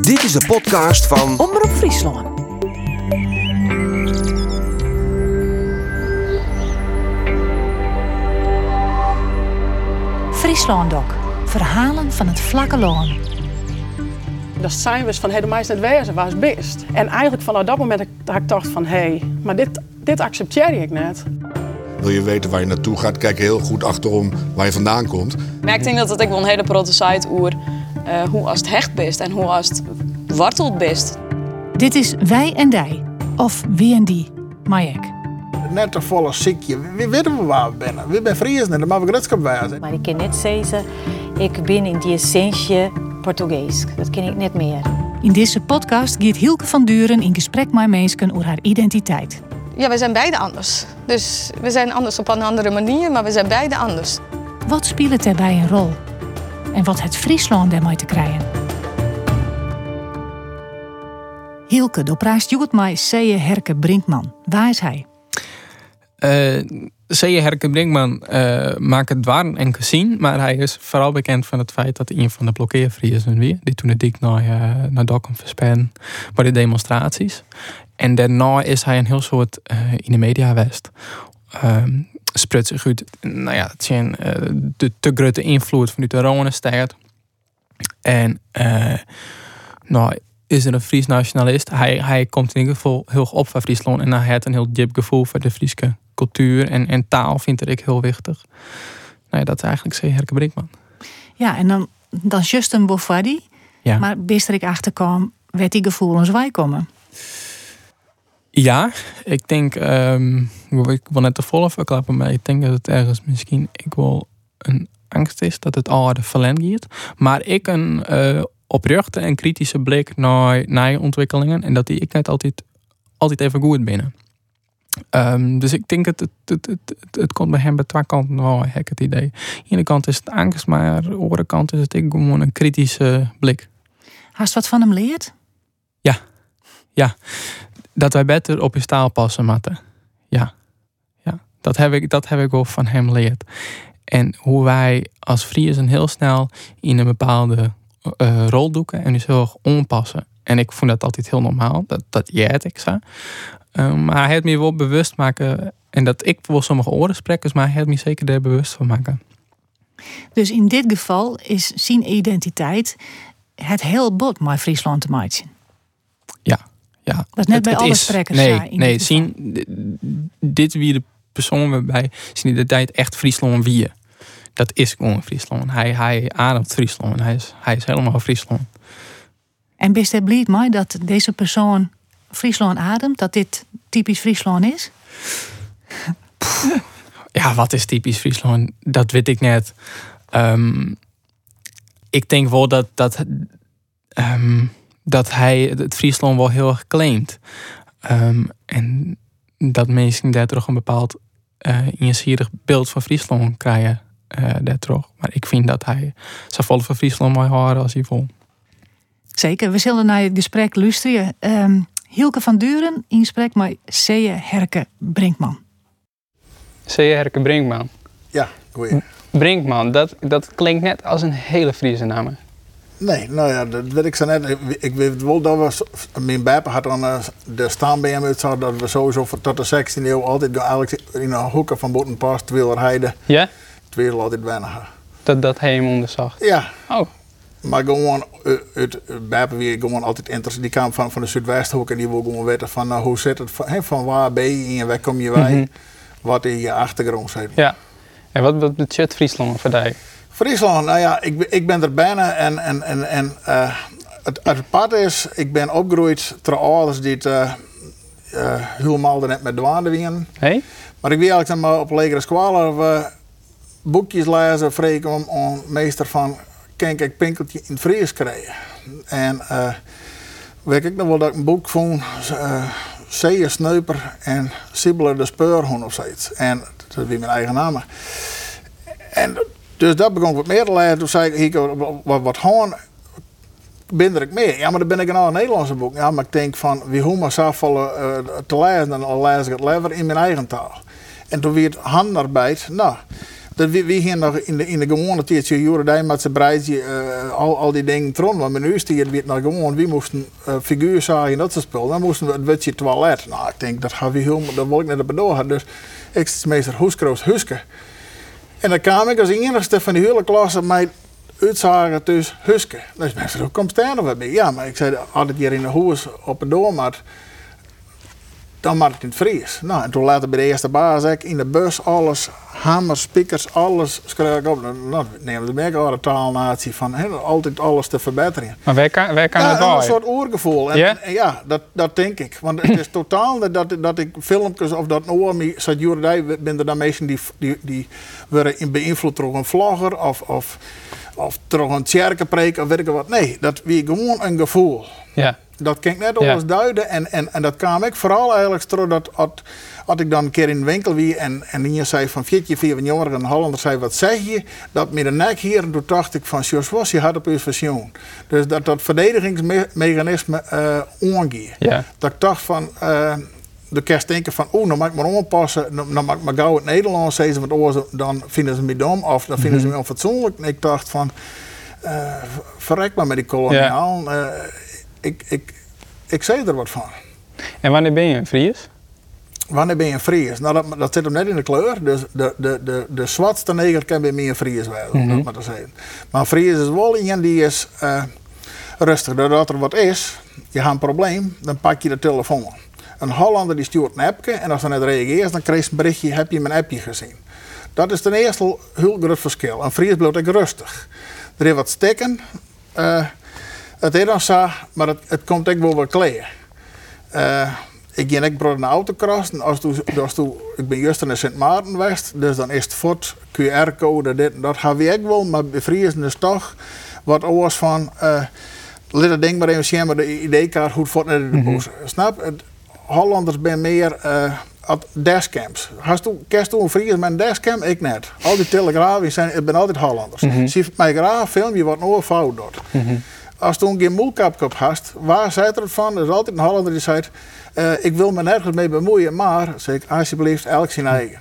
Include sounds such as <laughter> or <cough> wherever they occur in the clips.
Dit is de podcast van Omroep Friesland. Friesland Doc. Verhalen van het vlakke loon. Dat zijn we van, hey, de meisje net wezen, waar is best? En eigenlijk vanaf dat moment dat ik dacht van, hé, hey, maar dit, dit accepteer ik net. Wil je weten waar je naartoe gaat, kijk heel goed achterom waar je vandaan komt. Maar ik denk dat ook wel een hele grote site oer uh, hoe als het hecht best en hoe als het wortelt best. Dit is Wij en Dij, of Wie en Die, Majek. Net een volle ziekje. We weten we waar we zijn. We zijn Friesen en dat mag gredschap wijzen. Maar ik kan net zeggen, ik ben in die essentie Portugees. Dat ken ik net meer. In deze podcast gaat Hielke van Duren in gesprek met mensen over haar identiteit. Ja, we zijn beide anders. Dus we zijn anders op een andere manier, maar we zijn beide anders. Wat speelt daarbij een rol? En wat het Friesland daarmee te krijgen? Hielke, door praat Joet mij Seje Herke Brinkman. Waar is hij? Uh, Seje Herke Brinkman uh, maakt het waar en gezien, maar hij is vooral bekend van het feit dat hij een van de blokkeervrienden weer, die toen het dik naar, uh, naar Dokkum versperren bij de demonstraties. En daarna is hij een heel soort uh, in de media west. Um, sprut zich uit, nou ja, het zijn uh, de te grote invloed vanuit de Ronenstad. En uh, nou, is er een Fries nationalist. Hij, hij komt in ieder geval heel op van Friesland en hij heeft een heel diep gevoel voor de Friese cultuur en, en taal vind ik heel wichtig. Nou ja, dat is eigenlijk C. Herke Brinkman. Ja, en dan, dan Justin Boffardi. Ja. Maar best er ik achterkwam, werd die gevoelens wij komen. Ja, ik denk, um, ik wil net te volle verklappen, maar ik denk dat het ergens misschien ik wel een angst is dat het al de verlend gaat. Maar ik een uh, oprechte en kritische blik naar, naar ontwikkelingen en dat die ik net altijd, altijd even goed binnen. Um, dus ik denk dat het, het, het, het, het komt bij hem bij twee kanten wel hek het idee. Aan de ene kant is het angst, maar aan de andere kant is het ik gewoon een kritische blik. Hast wat van hem leert? Ja, ja dat wij beter op je staal passen moeten. Ja. ja. Dat, heb ik, dat heb ik wel van hem geleerd. En hoe wij als Friesen heel snel in een bepaalde uh, rol doeken en dus heel erg onpassen. En ik vond dat altijd heel normaal, dat, dat jij ik zo. Um, maar hij heeft me wel bewust maken, en dat ik wel sommige oren sprekers, maar hij heeft me zeker daar bewust van maken. Dus in dit geval is zijn identiteit het heel bot met Friesland te maken. Ja, ja. Dat is net het, bij alle sprekers. Nee, ja, nee zien, dit wie de persoon waarbij zien de tijd echt Friesland wie. Dat is gewoon Friesland. Hij, hij ademt Friesland. Hij is, hij is helemaal Friesland. En best het blied mij dat deze persoon Friesland ademt? Dat dit typisch Friesland is? Ja, wat is typisch Friesland? Dat weet ik net. Um, ik denk wel dat, dat um, dat hij het Friesland wel heel erg claimt. Um, en dat mensen daar toch een bepaald uh, inzierig beeld van Friesland krijgen. Uh, daar toch. Maar ik vind dat hij zou volle van Friesland mooi horen als hij vol. Zeker, we zullen naar het gesprek luisteren. Um, Hielke van Duren in gesprek met Seje Herke Brinkman. Seje Herke Brinkman. Ja, goeie. Brinkman, dat, dat klinkt net als een hele Friese naam. Nee, nou ja, dat weet ik zo net. Ik weet wel dat we, mijn bijpa had dan uh, de staanbm uit dat we sowieso tot de 16e eeuw altijd eigenlijk in een hoeken van Botenpas, Tweelerheide. Ja? Tweeler altijd weinig. Dat, dat hij hem onderzag? Ja. Oh. Maar gewoon, uh, het bijpa wie gewoon altijd interessant. Die kwam van, van de Zuidwesthoek en die wil gewoon weten van uh, hoe zit het, van, van waar ben je en waar kom je bij, mm -hmm. wat in je achtergrond zit. Ja. En wat, wat betekent Friesland voor jou? Friesland, nou ja, ik, ik ben er bijna en, en, en, en uh, het, het pad is, ik ben opgegroeid ter ouders die het uh, uh, helemaal er net met douane wingen. Hey? Maar ik wil eigenlijk maar op legere we boekjes lezen, vreken om, om meester van kijk ik pinkeltje in het Fries krijgen. En uh, weet ik nog wel dat ik een boek vond, uh, Zeeën Sneuper en Sibbelen de Speurhoen of zoiets. En dat is weer mijn eigen naam. En dus dat begon ik wat meer te lezen. Toen zei ik, wat, wat gewoon binder ik meer. Ja, maar dan ben ik een al Nederlandse boek. Ja, maar ik denk van, wie hoe maar zoveel uh, te lezen, dan lees ik het liever in mijn eigen taal. En toen het handarbeid, nou, Dat we, we hier nog in de, in de gewone tijd, zo jaren met z'n breidje, uh, al, al die dingen. Maar nu is het weer nog gewoon, we moesten uh, figuur zagen dat ze spelen. Dan moesten we het witje toilet. Nou, ik denk, dat we heel, dat wil ik net op. Dus ik is meester Hoeskroos Huske. En dan kwam ik als enigste van die hele klasse met uitzagen tussen Huske. Dus mensen, hoe komt daar nog bij? Ja, maar ik zei, altijd hier in de huis op het doormat dan maak het in het Fries. Nou, en toen later bij de eerste baas ik in de bus alles, hammers, speakers, alles schreef ik op. Nou, neem de merk een taalnatie van he, altijd alles te verbeteren. Maar waar kan, waar kan ja, het wel? een soort oorgevoel. En, Ja? en ja, dat, dat denk ik. Want het is totaal dat, dat ik filmpjes of dat oor me zat Jordij ben er dan mensen die, die, die worden in beïnvloed door een vlogger of, of, of door een tjerkenpreek of weet ik wat. Nee, dat wie gewoon een gevoel. Ja. Dat kan ik net Ja. alles duiden. En, en, en dat kwam ik vooral eigenlijk door dat als, ik dan een keer in de winkel wie en, en hier zei van Fietje, vier van jongeren, een Hollander zei wat zeg je? Dat met de nek hier en toen dacht ik van Jos was je had op uw pensioen. Dus dat dat verdedigingsmechanisme uh. Ja. Dat ik dacht van eh, de kerst denken van oeh, nou mag ik maar aanpassen, dan dan mag ik maar gauw het Nederlands zeggen, want dan vinden ze me dom of dan vinden ze me onfatsoenlijk. En ik dacht van eh, verrek maar met die koloniaal. Ik, ik, ik zei er wat van. En wanneer ben je een Fries? Wanneer ben je een Fries? Nou, dat, dat zit hem net in de kleur. Dus de, de, de, de zwartste neger kan bij mij een Fries zijn, om dat maar te zeggen. Maar een Fries is wel iemand die is eh, rustig. Doordat er wat is, je hebt een probleem, dan pak je de telefoon. Een Hollander die stuurt een appje en als er net reageert, dan krijg je een berichtje, heb je mijn appje gezien? Dat is ten eerste heel groot verschil. Een Fries blijft ook rustig. Er is wat stikken. eh, het is dan zo, maar het, het komt ook wel wat kleden. Eh, ik ging ik brood naar als toen, als toen, ik ben juist naar Sint Maarten geweest, dus dan is het fort, QR-code, dit en dat gaan we ook wel. Maar bij Friesen is toch wat oors van, uh, laat het ding maar even zien, maar de ID-kaart goed fort naar de bos. Snap? Het, Hollanders zijn meer uh, dashcams. Hast du, kerst toen Fries met een dashcam? Ik net. Al die telegrafen zijn, ik ben altijd Hollanders. Zie mij graag film, je wordt nooit fout doet. Als toen geen moelkapje op hast, waar zei er het van? Er is altijd een Hollander die zei, uh, ik wil me nergens mee bemoeien, maar, zeg ik, alsjeblieft, elk zijn eigen.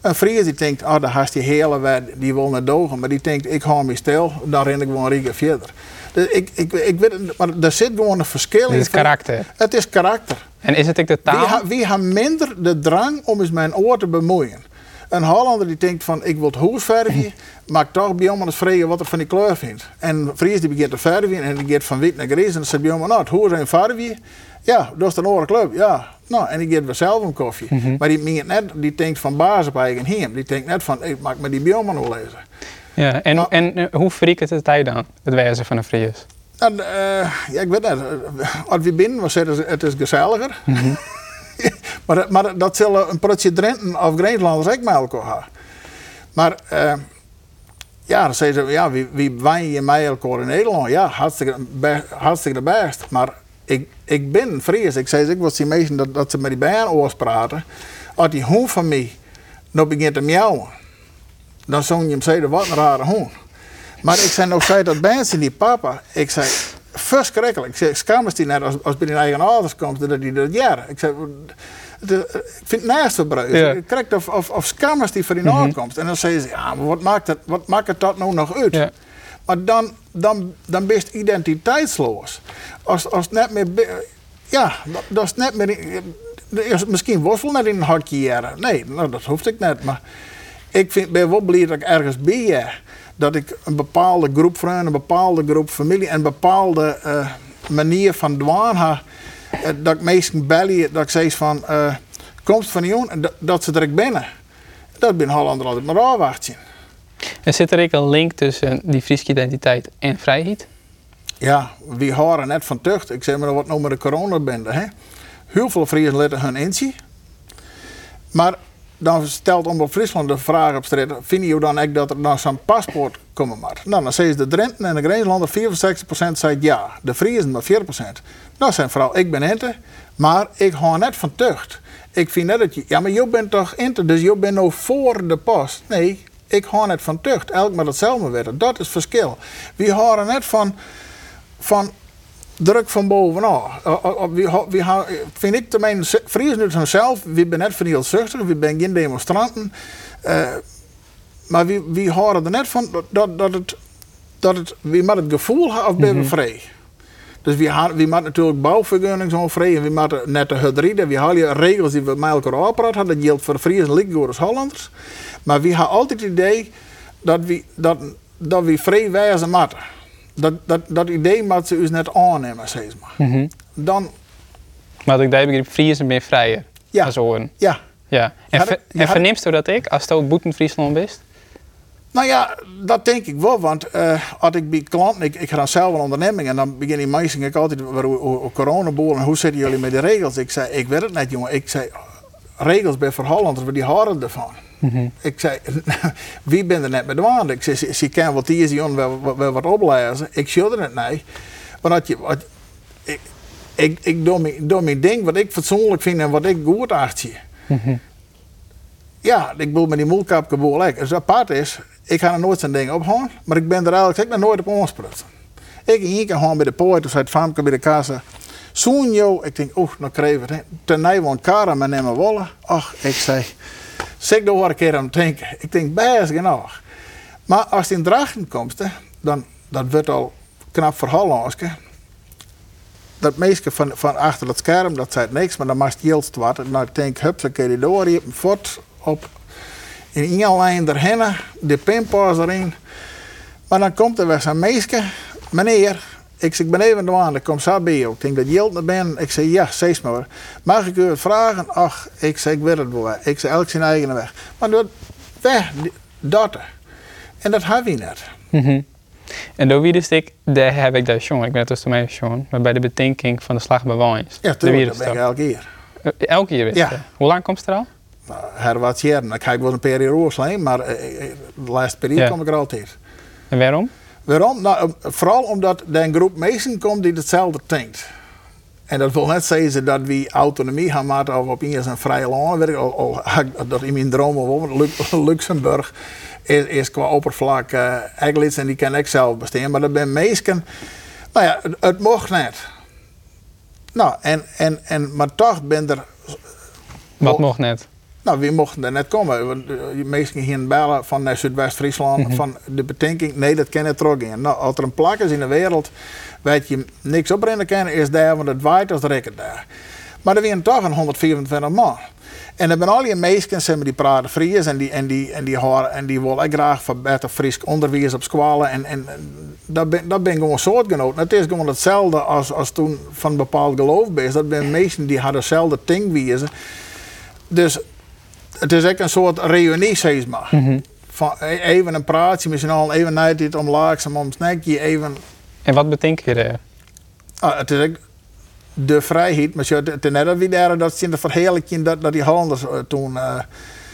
Een Fries die denkt, oh, daar haast die hele wet, die wil naar dogen, maar die denkt, ik hou me stil, dan ren ik gewoon rieken verder. Dus ik, ik, ik weet, maar er zit gewoon een verschil in. Het is karakter. Het is karakter. En is het ook de taal? Wie, heeft minder de drang om eens mijn oor te bemoeien? Een Hollander die denkt van ik wil het huis verven, maar toch bij ons vragen wat er van die kleur vindt. En Fries die begint te verven en die gaat van wit naar grijs en dan zegt bij ons, nou het huis en verven, ja, dat is een andere club, ja. Nou, en die geeft weer zelf een koffie. Mhm. Maar die meent net, die denkt van baas op eigen heem. Die denkt net van, ik mag me die bij lezen. Ja, en, Nou- en uh, hoe verriekt het hij dan, het wezen van een Fries? Nou, eh, ja, ik weet net. Als we binnen, was het, het is gezelliger. maar, <laughs> dat- maar dat zullen een protje Drenthe of Greenslanders ook met elkaar. Maar eh, ja, dan zeggen ze, ja, wie, wie wijn je elkaar in Nederland? Ja, hartstikke, hartstikke de best. Maar ik, ik ben Fries. Ik zei, ik was die mensen dat, dat ze met die bijen praten. Als die hond van mij nog begint te miauwen, dan zong je hem zeggen, wat een rare hond. Maar ik zei nog zei dat mensen die papa, ik zei, verschrikkelijk. Ik zei, schaam die net als, als bij eigen ouders komt, dat die dat jaren. Ik zei, ik vind het naast verbruikt. Ja. Ik krijg of, of, of schaamers die voor die aankomst. En dan zeggen ze, ja, maar wat maakt het, wat maakt het dat nou nog uit? Ja. Maar dan, dan, dan ben je identiteitsloos. Als, als het net meer, ja, dat, is net meer, is misschien was wel net in een jaren. Nee, nou, dat hoeft ik net. Maar ik vind, ben wel blij dat ik ergens ben. Dat ik een bepaalde groep vrienden, een bepaalde groep familie en een bepaalde eh, manier van dwaan heb. Dat ik meestal bellen, dat ik zeg van, eh komst van die jongen, dat, dat ze er binnen. Dat ben Hollander altijd maar afwachten. En zit er ook een link tussen die Friese identiteit en vrijheid? Ja, we horen net van tucht. Ik zeg maar wat nou met de coronabende. Hè? Heel veel Friesen laten hun inzien. Maar dan stelt Omroep Friesland de vraag op straat: vinden dan echt dat er dan zo'n paspoort komen maar? Nou, dan zeggen de Drenten en de Grenslander 64% zegt ja. De Friesen maar 4%. Nou, zijn vrouw, ik ben Ente, maar ik hou net van tucht. Ik vind net dat je, ja, maar je bent toch Ente, dus je bent nou voor de pas. Nee, ik hou net van tucht. Elk maar hetzelfde weten. Dat is verschil. We houden net van, van druk van bovenaf. Uh, we, ha- we ha- vind ik zelf, we zijn net van heel zuchtig, we zijn geen demonstranten. Uh, maar wie, wie horen er net van dat, dat, het, dat het, wie moet het gevoel hebben of ben we vrij. Dus ha- wie moet natuurlijk bouwvergunning zo vrij en wie moet net de hybride. Wie halen regels die we met elkaar afpraten. Dat geldt voor Friesen, Linkgoed als Hollanders. Maar wie hebben altijd het idee dat we, dat, dat we vrij wijzen moeten. Dat, dat, dat idee moet ze ons net aannemen, zeg maar. Mhm. Dan, Maar dat ik daar begrip, Friesen ben vrijer. Ja. Ja, Ja. En, Ja, ver- dat- ja, en dat- verneemst u dat ik, als het boeten Friesland bent? Nou ja, dat denk ik wel. Want eh, als ik bij klanten, ik, ik ga zelf een onderneming en dan begin die meisjes ik altijd over coronaboel en hoe zitten jullie met de regels? Ik zei, ik weet het net jongen. Ik zei, regels bij voor Hollanders, we die houden ervan. Ik zei, <laughs> wie ben er net met de waan? Ik zei, ze, ze kan wat hier zien, wel, wel, wat oplezen. Ik schudde het nee. Maar dat je, wat, ik, ik, ik doe mijn, doe mijn ding wat ik fatsoenlijk vind en wat ik goed acht zie. Ja, ik wil met die moelkapje boel lekker. Dus apart is, ik ga er nooit zijn ding ophangen, maar ik ben er eigenlijk ook nog nooit op aansprutsen. Ik ging hier gewoon bij de poort, dus het famke bij de kassa. Zoen joh, ik denk, oeh, nou kreeg ik het. Ten nijwoon kara met nemen wollen. Ach, ik zei, zeg door een keer aan het denken. Ik denk, best genoeg. Maar als het in Drachten komt, dan dat wordt al knap verhaal dat meisje van, van achter dat scherm, dat zei niks, maar dan mag het heel wat. En dan denk ik, hup, zo kun je door, op, in één lijn erheen, de pinpas erin. Maar dan komt er weer zo'n meisje, meneer, ik zeg, ik ben even de aan, ik kom zo bij jou. Ik denk dat je naar ben. Ik zeg, ja, zeg maar. Mag ik u wat vragen? Ach, ik zeg, ik weet het wel. Ik zeg, elk zijn eigen weg. Maar dat, weg, dat. En dat heb je net. Mhm. En door wie dus ik, daar heb ik daar jongen, ik ben het dus mij jongen, maar bij de betinking van de slag bij. Ja, tuurlijk, dat ben ik elke keer. Eh, Elke keer weer. Ja. Hoe lang komt het er al? Nou, her wat jaren. Ik wel een periode maar eh, eh, de laatste periode kom ik er altijd. En waarom? Waarom? Nou, vooral omdat er een groep mensen komt die hetzelfde denkt. En dat wil net zeggen dat we autonomie gaan maken of op een vrije land werken. Dat in mijn Lu- Luxemburg is, qua oppervlak uh, eigenlijk en die kan ik zelf besteden. Maar dat ben mensen, nou ja, het, het mocht net. Nou, en, en, en, maar toch ben er Wat mocht net? Nou, we mochten er net komen. Die mensen gingen bellen van eh, Zuidwest-Friesland. Van de bedenking, nee, dat kan het terug in. Nou, als er een plak is in de wereld, weet je niks opbrengen kan, is daar, want het waait als rekken daar. Maar er waren toch een 124 man. En dan ben al die mensen, maar, die praten Fries en die, en die, en die, horen, en die willen graag van beter Fries onderwijs op scholen. En, en dat ben, dat ben gewoon soortgenoten. Het is gewoon hetzelfde als, als toen van bepaald geloof is. Dat zijn mensen die hadden hetzelfde ding wezen. Dus het is echt een soort reunie, zeg maar. Van e- even een praatje, misschien al even naar dit omlaag, om een snackje, even. En wat bedenk je daar? Ah, het is echt de vrijheid, maar het is net dat we daar dat zien de verheerlijking dat, dat die Hollanders eh, toen uh,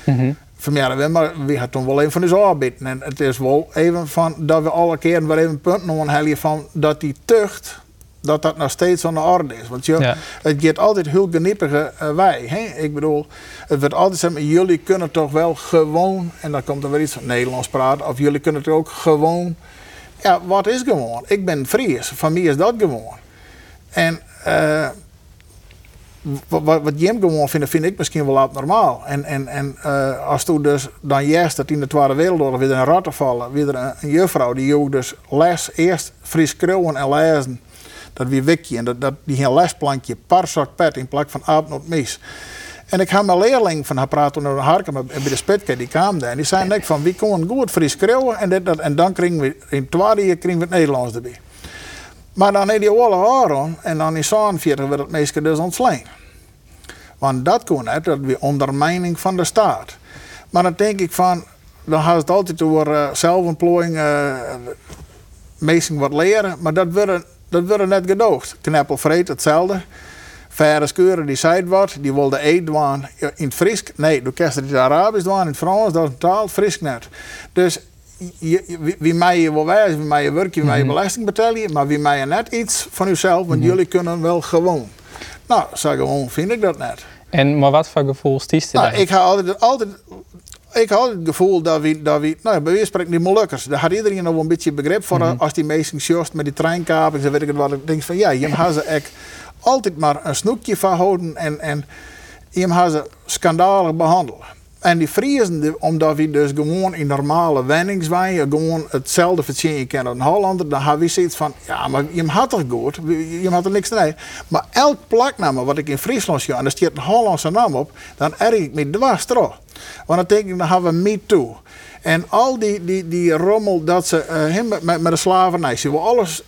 Mhm. vermeerden. Maar we hadden toen wel even van ons aanbieden. En het is wel even van dat we alle keren weer even een punt noemen van dat die tucht. Dat dat nog steeds aan de orde is. Want je, Ja. het gaat altijd heel geniepige eh, wij. Hè? Ik bedoel, het wordt altijd zeggen, jullie kunnen toch wel gewoon, en dan komt er weer iets van Nederlands praten, of jullie kunnen toch ook gewoon. Ja, wat is gewoon? Ik ben Fries, van mij is dat gewoon. En eh, wat, wat, wat Jim gewoon vindt, vind ik misschien wel abnormaal. En, en, en eh, als toen dus dan juist dat in de Tweede Wereldoorlog weer een ratten vallen, weer een, een juffrouw die joeg dus les, eerst Fries krullen en lezen. Dat weer wikje en dat, dat, die geen lesplankje, par zak pet in plak van aap not mis. En ik had mijn leerling van haar praten over Harken bij de Spitke, die kwam daar. En die zei net van, wie kon goed Fries krullen en, dit, dat, en dan kregen we in tweede jaar kregen we het Nederlands erbij. Maar dan heeft die oorlog aan en dan in 47 werd het meeste dus ontslaan. Want dat kon net, dat weer ondermijning van de staat. Maar dan denk ik van, dan gaat het altijd over uh, zelfontplooiing, uh, wat leren, maar dat wordt dat wordt net gedoogd. Kneppelvreet hetzelfde. Verre skeuren die zei wat, die wilde eet doen in het Fries. Nee, du kerst het Arabisch doen, in het Frans, dat is totaal Fries net. Dus je, wie, wie mij je wil wijzen, wie mij je werk, wie mij je belasting betalen, maar wie mij je net iets van uzelf, want jullie kunnen wel gewoon. Nou, zo gewoon vind ik dat net. En maar wat voor gevoel stiest er Nou, ik had altijd, altijd, ik had het gevoel dat we, dat we nou, bij spreken die Molukkers, daar had iedereen nog een beetje begrip voor als die meesten just met die treinkapings en weet ik het wat. Ik denk van ja, je had ze echt altijd maar een snoekje van houden en, en je had ze schandalig behandelen. En die Friesen, omdat we dus gewoon in normale wenningswijn gewoon hetzelfde verzinnen kennen als een Hollander, dan hebben we zoiets van, ja, maar je had toch goed, je had er niks mee. Maar elk plaknaam wat ik in Friesland zie, en er staat een Hollandse naam op, dan erg ik me dwars terug. Want denk ik, dan hebben we me too. En al die, die, die rommel dat ze eh, met, met, de slavernij, ze willen alles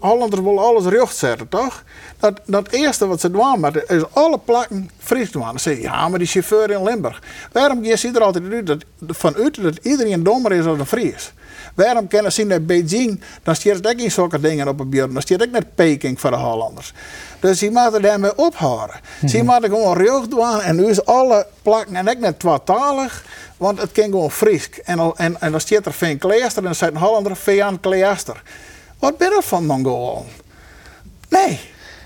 Hollanders, willen alles recht zetten, toch? Dat, dat eerste wat ze doen, maar is alle plakken Fries doen. Dan zeg je, ja, maar die chauffeur in Limburg. Waarom je ziet er altijd uit dat, vanuit dat iedereen dommer is dan een Fries? Waarom kennen ze naar Beijing, dan stiert het ook niet zulke dingen op het beeld. Dan stiert ook net Peking voor de Hollanders. Dus die moeten daarmee ophouden. Ze moeten gewoon recht doen en nu is alle plakken en ook net tweetalig. Want het kan gewoon Fries. En, al- en, en dan stiert er Veen Kleester en dan zegt een Hollander Vean Kleester. Wat ben je van Mongool? Nee.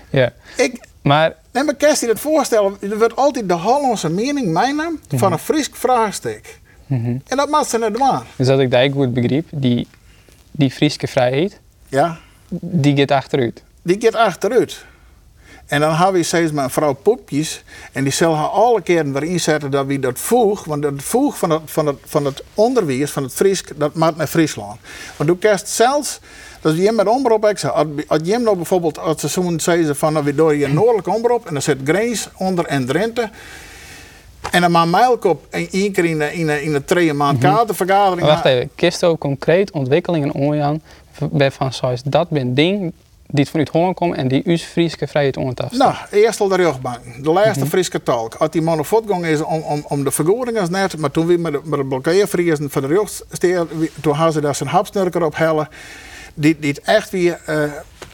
Ja. Ik, Maar kan je je dat voorstellen? Er wordt altijd de Hollandse mening meenemen van een Fries vraagstuk. En dat mag ze net doen. dus dat ik dat goed begreep, die, die Frieske vrijheid, Ja, die gaat achteruit. die gaat achteruit. En dan hebben we steeds met mevrouw Poepjes. En die zal haar alle keren weer inzetten dat we dat voeg. Want dat voeg van het, van het, van het onderwijs, van het Fries, dat maakt naar Friesland. Want toen kerst zelfs, dat is je met omroep, ik zei, als, je nou bijvoorbeeld, als ze zo zeggen van, nou, we door je noordelijke omroep. En dan zit Grace onder en Drenthe. En dan maakt mij ook op een één keer in de, in de, in de twee maand kaartenvergadering. Maar wacht even, kist ook concreet ontwikkelingen onjaan waarvan zoals dat ben ding die het vanuit Holland komt en die us Frieske vrijheid ontast. Nou, eerst al de rugbank. De laatste Friese talk. Als die man op voetgang is om, om, om de vergoedingen net, maar toen we met de, met de blokkeervriezen van de rug steer, toen hadden ze daar zijn hapsnurker op hellen. Die, die het echt weer, eh,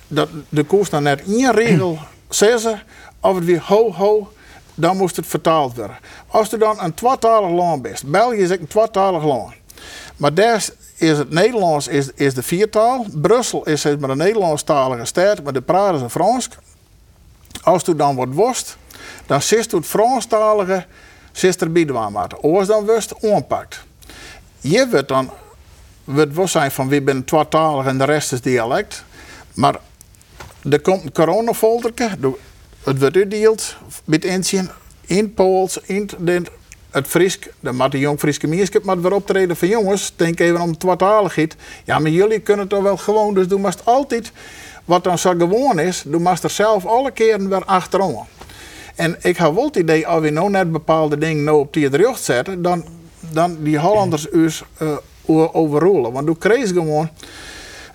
dat de koers dan net één regel <clears throat> zeggen, of het weer ho ho, dan moest het vertaald worden. Als er dan een tweetalig land bent, België is een tweetalig land. Maar daar is het Nederlands is, is de viertaal. Brussel is het met een Nederlandstalige stad, maar de praten ze Frans. Als u dan wordt worst, dan zit het Franstalige er de maken. Oors dan worst onpakt. Je wordt dan wordt wel zijn van wie ben tweetalig en de rest is dialect. Maar er komt een coronafolderke, de- het wordt uitgedeeld met inzien in Pools, in het Friesk, de maar de jong Frieske meerskap maar weer optreden van jongens, denk even om tweetaligheid. Ja, maar jullie kunnen toch wel gewoon, dus doe maar altijd wat dan zo gewoon is, doe maar er zelf alle keren weer achterom. En ik heb wel het idee, als we nou net bepaalde dingen nou op die rug zetten, dan, dan die Hollanders us uh, overroelen. Want doe kreeg gewoon,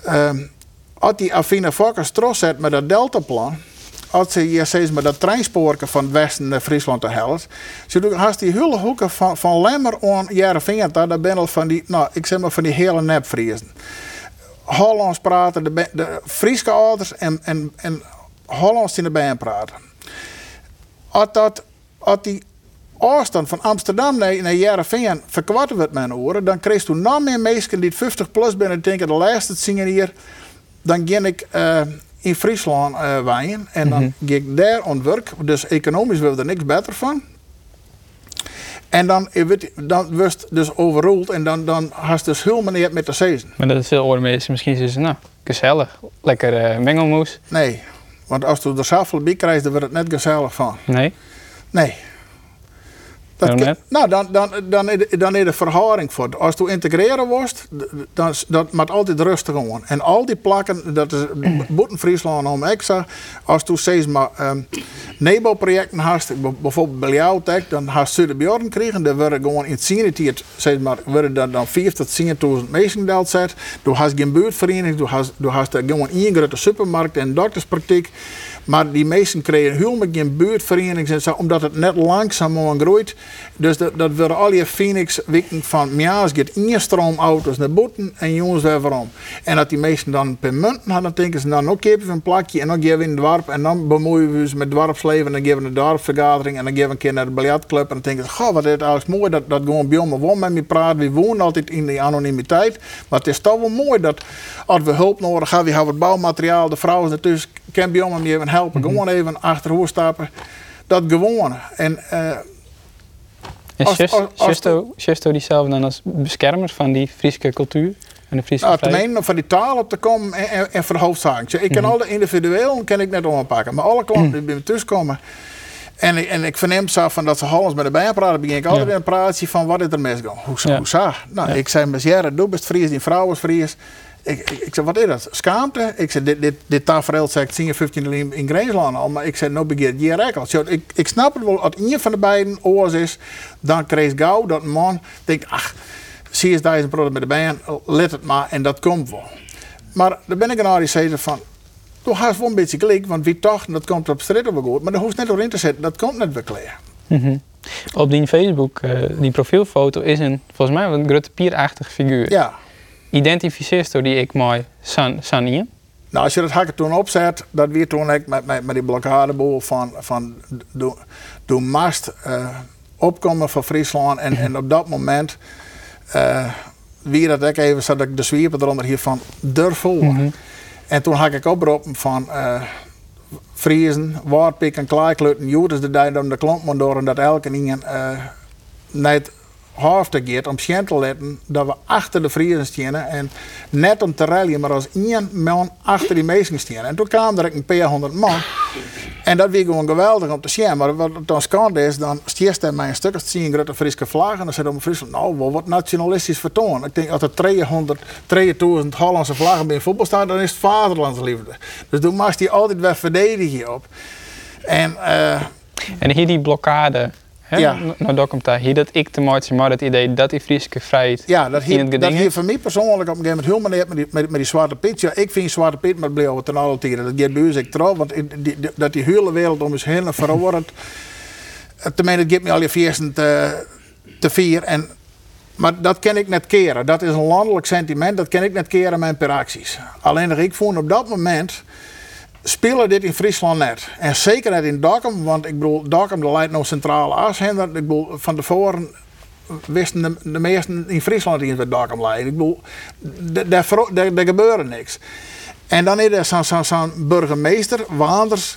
ehm, als die Afina Fokkers trots zet met dat deltaplan, als ze hier steeds met dat treinspoorken van westen naar Friesland te helpen, ze doen die hele hoeken van, van Lemmer aan Jereveen, daar ben al van die, nou, ik zeg maar van die hele nepvriezen. Hollands praten, de, de Friese ouders en, en, en Hollands in de band praten. Als, dat, als die afstand van Amsterdam naar, naar Jereveen verkwarten wordt mijn oren, dan kreeg je nog meer mensen die 50 plus zijn en denken, de laatste zingen hier, dan ging ik eh, in Friesland eh wijnen en dan ging ik daar aan het werk. Dus economisch wil er niks beter van. En dan, je, dan wordt dus overroeld en dan, dan had dus helemaal niet met de season. Maar dat is veel mensen misschien zeggen ze, nou, gezellig, lekker eh, mengelmoes. Nee, want als je er zoveel bij krijgt, dan wordt het net gezellig van. Nee, Nee. Dat nou, dan, dan, dan, is de- dan is de verhouding voor. Als je integreren wordt, dan dat moet altijd rustig gewoon. En al die plakken, dat is <clears throat> boeten Friesland om extra. Als je steeds maar um, Nebo-projecten bijvoorbeeld bij jou, dan hast je de bjorden krijgen. Dan worden gewoon in het steeds maar, worden dan, dan 4 tot 10.000 mensen deelt zet. Je hast geen buurtvereniging, je hast, je gewoon één grote supermarkt en dokterspraktijk. Maar die meesten kregen helemaal geen buurtvereniging, en zo, omdat het net langzaam groeit. Dus dat, dat worden al je Phoenix weken van, ja, het gaat één stroom auto's naar boeten en jongens weer waarom. En dat die meesten dan per munten hadden, dan denken ze, nou, nog geven we een plakje en dan geven we in het dorp. En dan bemoeien we ons met dwarpsleven en dan geven we een dorpsvergadering en dan geven we een keer naar de biljartclub. En dan denken ze, wat is het eigenlijk mooi dat, dat gewoon bij ons woon met me praten. We wonen altijd in die anonimiteit. Maar het is toch wel mooi dat als we hulp nodig hebben, we hebben het bouwmateriaal, de vrouwen ertussen, kan bij me even helpen. Gewoon even achterhoor stappen. Dat gewoon. En eh, en Als- als- die zelf dan als beschermer van die Friese cultuur en de Friese Nou, ten van die taal op te komen en, en, en voor. Ik kan alle individueel kan ik net aanpakken, maar alle klanten die bij me tussenkomen. En ik, en ik verneem zo van dat ze Hollands met de bijen praten. begin ik altijd Ja. in een praatje van wat is er misgaan. Hoe, Ja. hoe? Nou, Ja. ik zei, jaren, doe best Fries, die vrouw is Fries. Ik, ik, ik zei, wat is dat? Schaamte? Ik zei, dit, dit, dit tafereel zei ik 10, 15 in, in al. Maar ik zei, nou begin je rekel. Zo, ik, ik snap het wel, als een van de beiden oors is, dan kreeg gauw dat een man denkt, ach, zie eens duizend product met de band, let het maar en dat komt wel. Maar dan ben ik een die zei van, toen haast wel een beetje gelijk, want wie toch, dat komt op straat wel goed, maar daar hoeft net door in te zetten, dat komt net weer klaar. Mhm. Op die Facebook, eh, die profielfoto, is een volgens mij een grote pierachtig figuur. Ja. Identificeerst door die ik mooi San, Sanien. Nou, als je dat hakken toen opzet, dat weer toen ik met, met, met die blokkadeboel van, van mast eh, opkomen van Friesland. En, en op dat moment, eh wie dat ik even zat ik de zwiepen eronder hier van durf voor. En toen had ik oproepen van eh Friesen, Waardpik en Klaaiklutten, Jodes de tijd om de klompman door en dat elke ingen eh net half te geert om sjen te letten dat we achter de Friesen staan en net om te rallen, maar als één man achter die staan. En toen kwam er een paar honderd man. En dat was gewoon geweldig om te zien. Maar wat het dan skande is, dan stiert hij mij een stuk of tien grote Friese vlaggen. En dan zit op Friesland, nou, wat nationalistisch vertoon. Ik denk, als er 300, 3000 Hollandse vlaggen bij voetbal staan, dan is het vaderlandsliefde. Dus toen moest hij altijd weer verdedigen op. En eh, En hier die blokkade. Hè? Ja. Nou, daar komt daar hier dat ik te maken maar het idee dat die Friese vrijheid ja, dat in het dat heeft voor mij persoonlijk op een gegeven moment helemaal niet met die, met, met die Zwarte Piet. Ja, ik vind Zwarte Piet met blauwe ten alle tijden. Dat geeft ons ik trouw, want die, die- dat die hele wereld om ons heen verandert. Tenminste, het geeft me al je feesten te, te vier. En, maar dat kan ik net keren. Dat is een landelijk sentiment, dat kan ik net keren met per acties. Alleen dat ik vond op dat moment spelen dit in Friesland net. En zeker net in Dokkum, want ik bedoel, Dokkum de leidt nou centrale as. hè, dat- Ik bedoel, van tevoren wisten de, de meesten in Friesland die in Dokkum leiden. Ik bedoel, daar, gebeurde niks. En dan is er zo'n zo'n zo'n burgemeester, Waanders,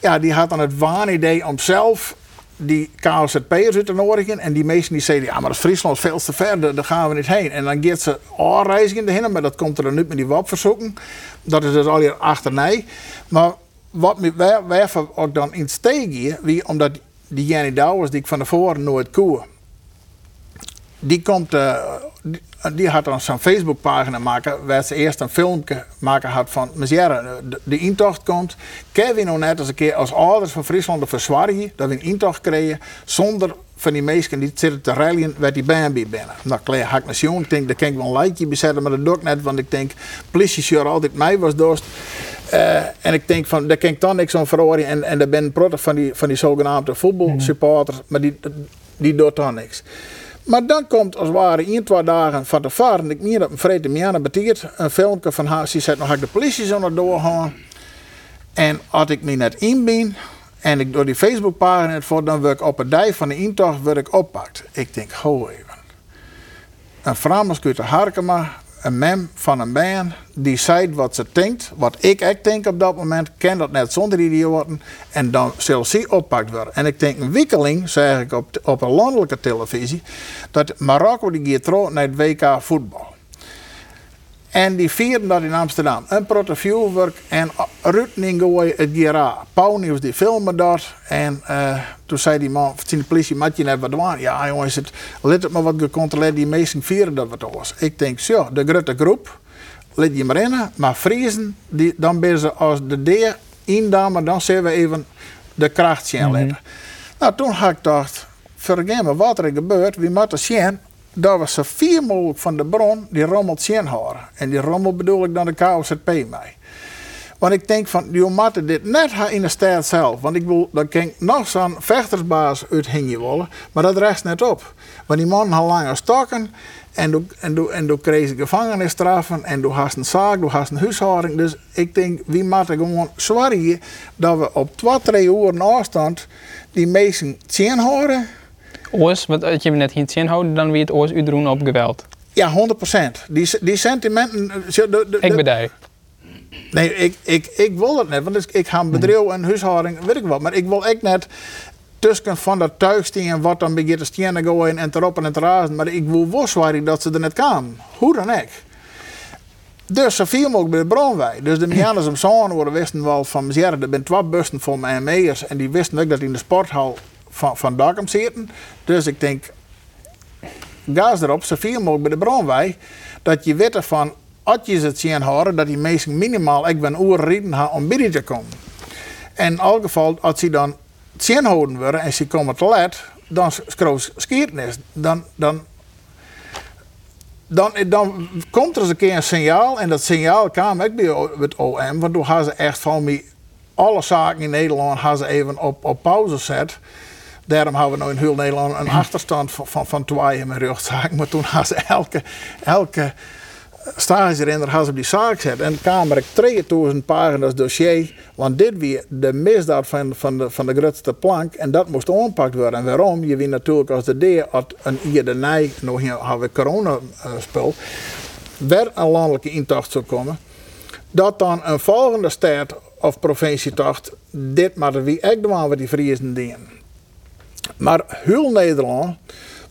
ja, die had dan het waanidee om zelf die KZP'ers uit te nodigen. En die meesten die zeiden, ja, maar dat Friesland veel te ver, daar, gaan we niet heen. En dan gaat ze aanreizigen erheen, maar dat komt er dan niet met die WAP-verzoeken. Dat is dus al hier achterna. Maar wat waar, waarvoor ook dan in het wie, omdat die Jenny Douwers, die ik van tevoren nooit koer, die komt, eh, die had dan zo'n Facebookpagina maken, waar ze eerst een filmpje maken had van, Mezjere, de, de intocht komt. Kevin nou net als een keer als ouders van Friesland verzwargen, dat we een intocht kregen, zonder van die meesten die zitten te rallen, werd die band bij binnen. Nou, klein hak naar Sjoen, ik denk, daar kan ik wel een likeje bezetten, maar dat doe ik net, want ik denk, politie altijd mij was dorst. Eh, en ik denk van, daar kan ik dan niks aan verhoren. En, en daar ben ik van die, van die zogenaamde voetbalsupporters, maar die, die doet dan niks. Maar dan komt als het ware één, twee dagen van tevoren, ik meen dat een vrede Mianne betiert, een filmpje van haar, ze zegt, nog de politie zo naar doorgaan. En als ik me net in ben en ik door die Facebookpagina het voor, dan word ik op het dij van de intocht word ik oppakt. Ik denk, ho even. Een vrouw uit de Harkema, een mem van een band, die zei wat ze denkt, wat ik ook denk op dat moment, ken dat net zonder idioten, en dan zal ze oppakt worden. En ik denk, een wikkeling, zeg ik op, op een landelijke televisie, dat Marokko die gaat naar het WK voetbal. En die vierden dat in Amsterdam. Een protovuurwerk en Ruud Ningooi het Gira. Pauwnieuws die filmen dat. En eh, toen zei die man, de politie, je net wat doen? Ja jongens, het, let het maar wat gecontroleerd. Die meesten vieren dat wat was. Ik denk, zo, de grote groep, let je maar in. Maar Friesen, die, dan ben ze als de deur indammen, dan zien we even de kracht zien letten. Nou, toen had ik gedacht, vergeet me wat er gebeurt. Wie moet er zien dat we zoveel mogelijk van de bron die rommel zien. En die rommel bedoel ik dan de KOZP mee. Want ik denk van, je moet dit net in de stad zelf. Want ik bedoel, dan kan nog zo'n vechtersbaas uit hingen willen. Maar dat rest net op. Want die man had lange stokken. En toen en doe, en doe kreeg gevangenisstraffen. En toen had een zaak, toen had een huishouding. Dus ik denk, wie er gewoon zorgen dat we op twee, drie uur afstand die meesten zien horen. Oors, wat je me net hier zien houden, dan wie het oors uitroen op geweld. Ja, 100%. Die, die sentimenten. eh, de- de- Ik daar. Nee, ik, ik, ik wil het net. Want ik, ik ga een bedrijf en huishouding, weet ik wat. Maar ik wil echt net tussen van dat tuigsteen en wat dan begint te stenen gooien en te roppen en te razen. Maar ik wil zwaar dat ze er net kwamen. Hoe dan ook. Dus zoveel mogelijk bij de bronwij. Dus de Mianers om zo'n worden wisten wel van ja, er zijn twee bussen voor mijn meers en die wisten ook dat in de sporthal van, van Dokkum zitten. Dus ik denk, gas erop, zoveel mogelijk bij de bronwij, dat je weet van, als je het zien horen, dat die mensen minimaal ik ben rijden gaan om binnen te komen. En in elk geval, als ze dan zien houden worden en ze komen te laat, dan schroef skiertnis. Dan, dan dan, dan komt er eens een keer een signaal. En dat signaal kwam ook bij het OM. Want toen hadden ze echt van mij alle zaken in Nederland hadden ze even op, op pauze gezet. Daarom hebben we nu in heel Nederland een achterstand van, van, van twee in mijn rugzaak. Maar toen hadden ze elke, elke stagerenner hadden ze op die zaak gezet. En kwam er 3000 pagina's dossier. Want dit weer de misdaad van, van, de, van de grootste plank. En dat moest aangepakt worden. En waarom? Je weet natuurlijk als de D had een daarna, nog hebben we corona-spul. werd een landelijke intocht zou komen. Dat dan een volgende staat of provincie dacht, dit maar wie echt doen wat die Friesen dingen. Maar heel Nederland,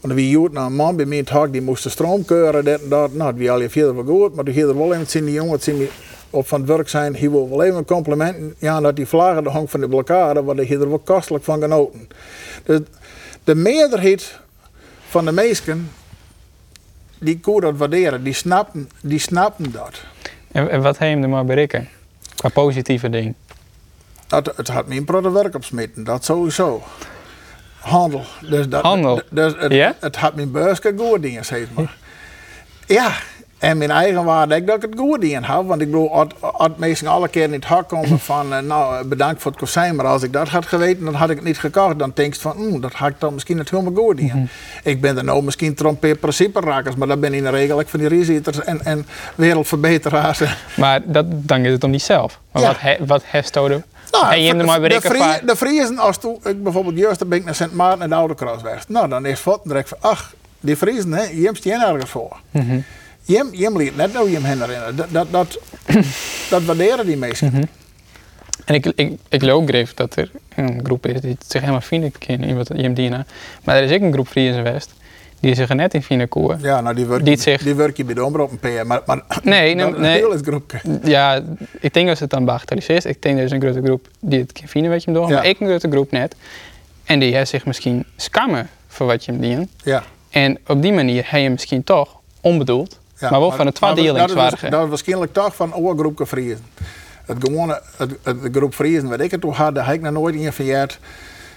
want wie jood naar een man bij mij in het hak, die moest de stroom keuren, dit en dat. Nou, wie al je verder wel goed, maar die er wel even zien die jongen, zien die op van het werk zijn, hij wil wel even een compliment. Ja, dat die vlaggen de hang van de blokkade, waar hij er wel kostelijk van genoten. Dus de meerderheid van de meesten, die kon dat waarderen, die snappen, die snappen dat. En, en wat je hem er maar bereiken? Qua positieve ding. Het, het had me een protto werk opsmitten, dat sowieso. Handel. Dus dat, Handel? Dus het, Ja? het had mijn beurske goed dingen, zeg maar. Ja, en mijn eigen waarde, ik dat ik het goed dingen had. Want ik bedoel, als mensen alle keer in het hak komen van, eh, nou, bedankt voor het kozijn. Maar als ik dat had geweten, dan had ik het niet gekocht. Dan denk je van, mm, dat had ik dan misschien het helemaal goed dingen. Ik ben er nou misschien trompeer principe rakers, maar dat ben in de regel ik van die rezitters en, en wereldverbeteraars. Maar dat, dan is het om niet zelf. Maar Ja. wat, he, wat? Nou, en je hem er maar de, Friesen, als ik bijvoorbeeld juist ben ik naar Sint Maarten en de Oude Kruis geweest. Nou, dan is het direct van, ach, die Friesen, hè, je hebt ergens voor. Mhm. Je hem- je hem liet net nou je hem herinneren. Dat, dat, dat, <laughs> dat waarderen die mensen. Mhm. En ik, ik, ik loop greep dat er een groep is die zich helemaal vriendelijk kennen in wat je hem dienen. Maar er is ook een groep Friese West die zich net in vinden koer. Ja, nou, die werk, Die het werk je bij de omroep een PR. Maar, maar Nee, nee, is nee. <laughs> een heel het groepje. Ja, ik denk dat ze het dan bagatelliseert. Ik denk dat er is een grote groep die het kan vinden wat je hem doet, Ja. maar ik een grote groep net. En die heeft zich misschien skammen voor wat je hem dient. Ja. En op die manier heb je misschien toch onbedoeld, Ja, maar wel van maar dat, is, tweedelingswaardige. dat is waarschijnlijk toch van oorgroepje Friesen. Het gewone, het, het, de groep Friesen wat ik het toen had, daar heb ik nog nooit in verjaard.